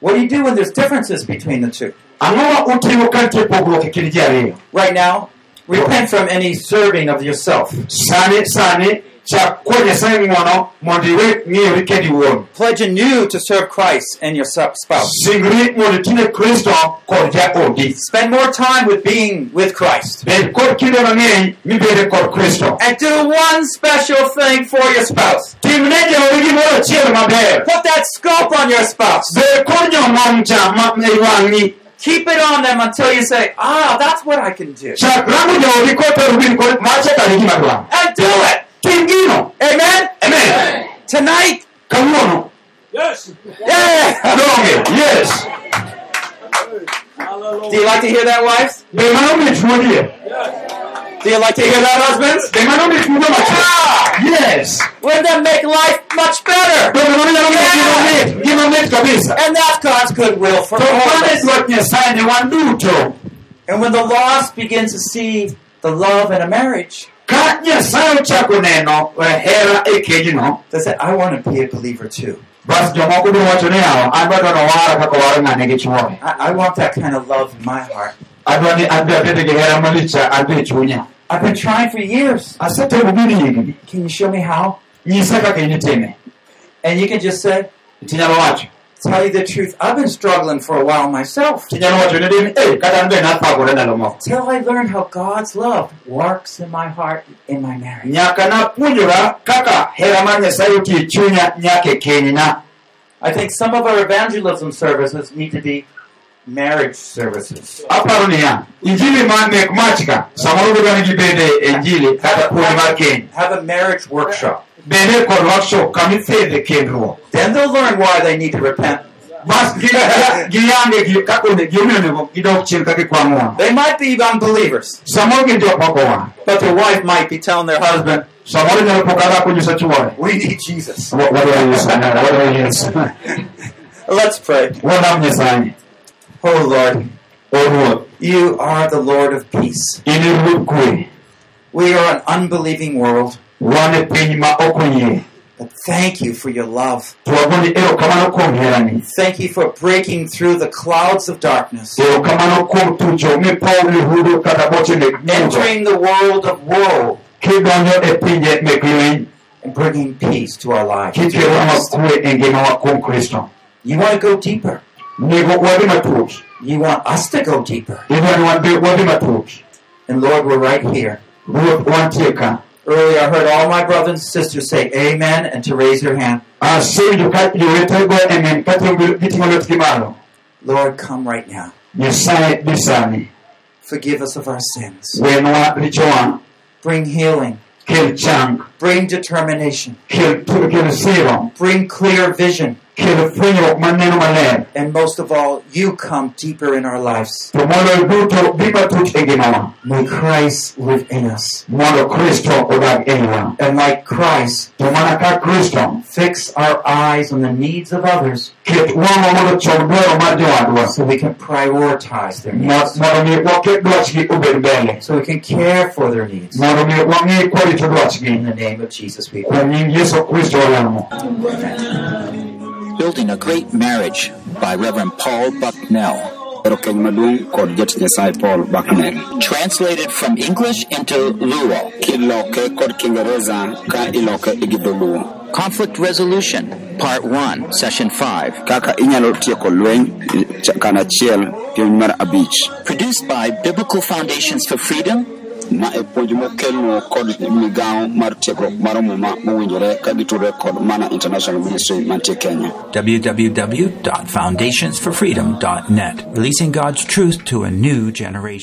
What do you do when there's differences between the two?
ang'o ma utimo pogruok e kind ji ariyo
Right now, repent from any serving of yourself.
sani sani chak kwa nyasaye ng'uono mondo iwe ng'iyori kendo iwuon
Pledge anew to serve Christ and your spouse.
singri mondo itine kristo kod jaodi
Spend more time with being with Christ.
bed kod kinde mang'eny mibede kod kristo
And do one special thing for your spouse.
timne jaodi gimoro achiel maber
Put that scope on your spouse.
bed kod nyong'ong cha ma wang'i
Keep it on them until you say, ah, that's what I can do.
chak rango jaodi kotero win kod macha kare gima dwaro
And do it.
Tim gino
Amen?
amen.
Tonight.
kawuono
Yeah.
donge yes.
Do you like to hear that, wives?
be mano mit wuodie
Do you like to hear that, husbands? Ah!
be mano mit wuodo macha yes.
Wouldn't that make life much better?
bende mano nyalo miyo gima mit gima mit kabisa
And that's God's goodwill for
to
all of
mano
us.
dwach nyasaye ne wan duto
And when the lost begin to see the love in a marriage,
ka nyasaye ochako neno hera e kenyno
they say, I want to be a believer too.
bas jomoko biro wacho ni yawa an dwa dwaro wara kaka ng'ane gi
I, I want that kind of love in my heart.
adwa ni gi hera malich e chunya
I've been trying for years.
asetemo gini higni
Can you show me how?
nyisa kaka initime
And you can just say,
tinyalo wacho
tell you the truth. I've been struggling for a while myself.
tinyalo wacho ne dini kata an be nathagore ndalo moko
Till I learned how God's love works in my heart, in my marriage.
nyaka napuonjora kaka hera mar nyasaye oti chunya nyaka kenyna
I think some of our evangelism services need to be marriage services.
aparo niya injili ma mek mach ka samoro dwaro ni gibede e injili kata puonj mar keny
Have a marriage workshop.
bende kod workshop kama ithedhe kendruok
Then they'll learn why they need to repent. They might be unbelievers,
samoro gin jok moko wang'
but their wife might be telling their husband,
samoro nyalo pok adhako nyiso chuore
We need Jesus.
wadwa yesu wadwa yesu
Let's pray. Oh Lord,
o ruoth
you are the Lord of peace.
in e ruodh kwe
We are an unbelieving world,
wan e piny ma ok oyie
but thank you for your love.
to wagoni erokamano kuom
Thank you for breaking through the clouds of darkness,
erokamano kuom tucho mipow lihudu kata boche mek mudho
entering the world of woe.
Kidonjo pinje mek lweny
and bringing peace to our lives.
kikeronwa kwe ngimawa kuom kristo
You want to go deeper.
Nego wadhi matut
You want us to go deeper.
idwani wadhi wadhi matut
And Lord, we're right here.
ruoth wantie ka
Earlier, I heard all my brothers and sisters say amen and to raise their hand.
asewinjo ka jowetego emen ka giting'o lwetgi malo
Lord, come right now.
nyasaye bi sani
Forgive us of our sins. Bring healing. Bring determination.
kel kel siro
Bring clear vision.
Kel fwenyruok maneno maler
And most of all, you come deeper in our lives.
to moloyo duto bi matut ngimawa
May Christ live in us.
mondo kristo odag eiwa
And like Christ,
to mana ka kristo
fix our eyes on the needs of others
ket wang'wa mondo chom dwaro mar jowadwa
so we can prioritize their
Mo-
needs.
mondo mi waket dwachgi obed mbele
So we can care for their needs.
mondo mi wang'e kwarito
In
dwachgi
the name of Jesus, we pray.
Building a Great Marriage by Reverend Paul Bucknell.
ero keny maduong' kod jatich nyasaye paul bucknell
Translated from English into Luo.
kiloke kod kiingereza ka iloke gi dholuo
Conflict Resolution, Part 1, Session 5.
kaka inyalo tieko lweny ch- kan achiel piem mar abich
Produced by Biblical Foundations for Freedom
ma e puonj mokelno kod migawo mar tiegruok mar muma mowinjore ka kod mana international ministry mantie kenya
www.foundationsforfreedom.net, releasing God's truth to a new generation.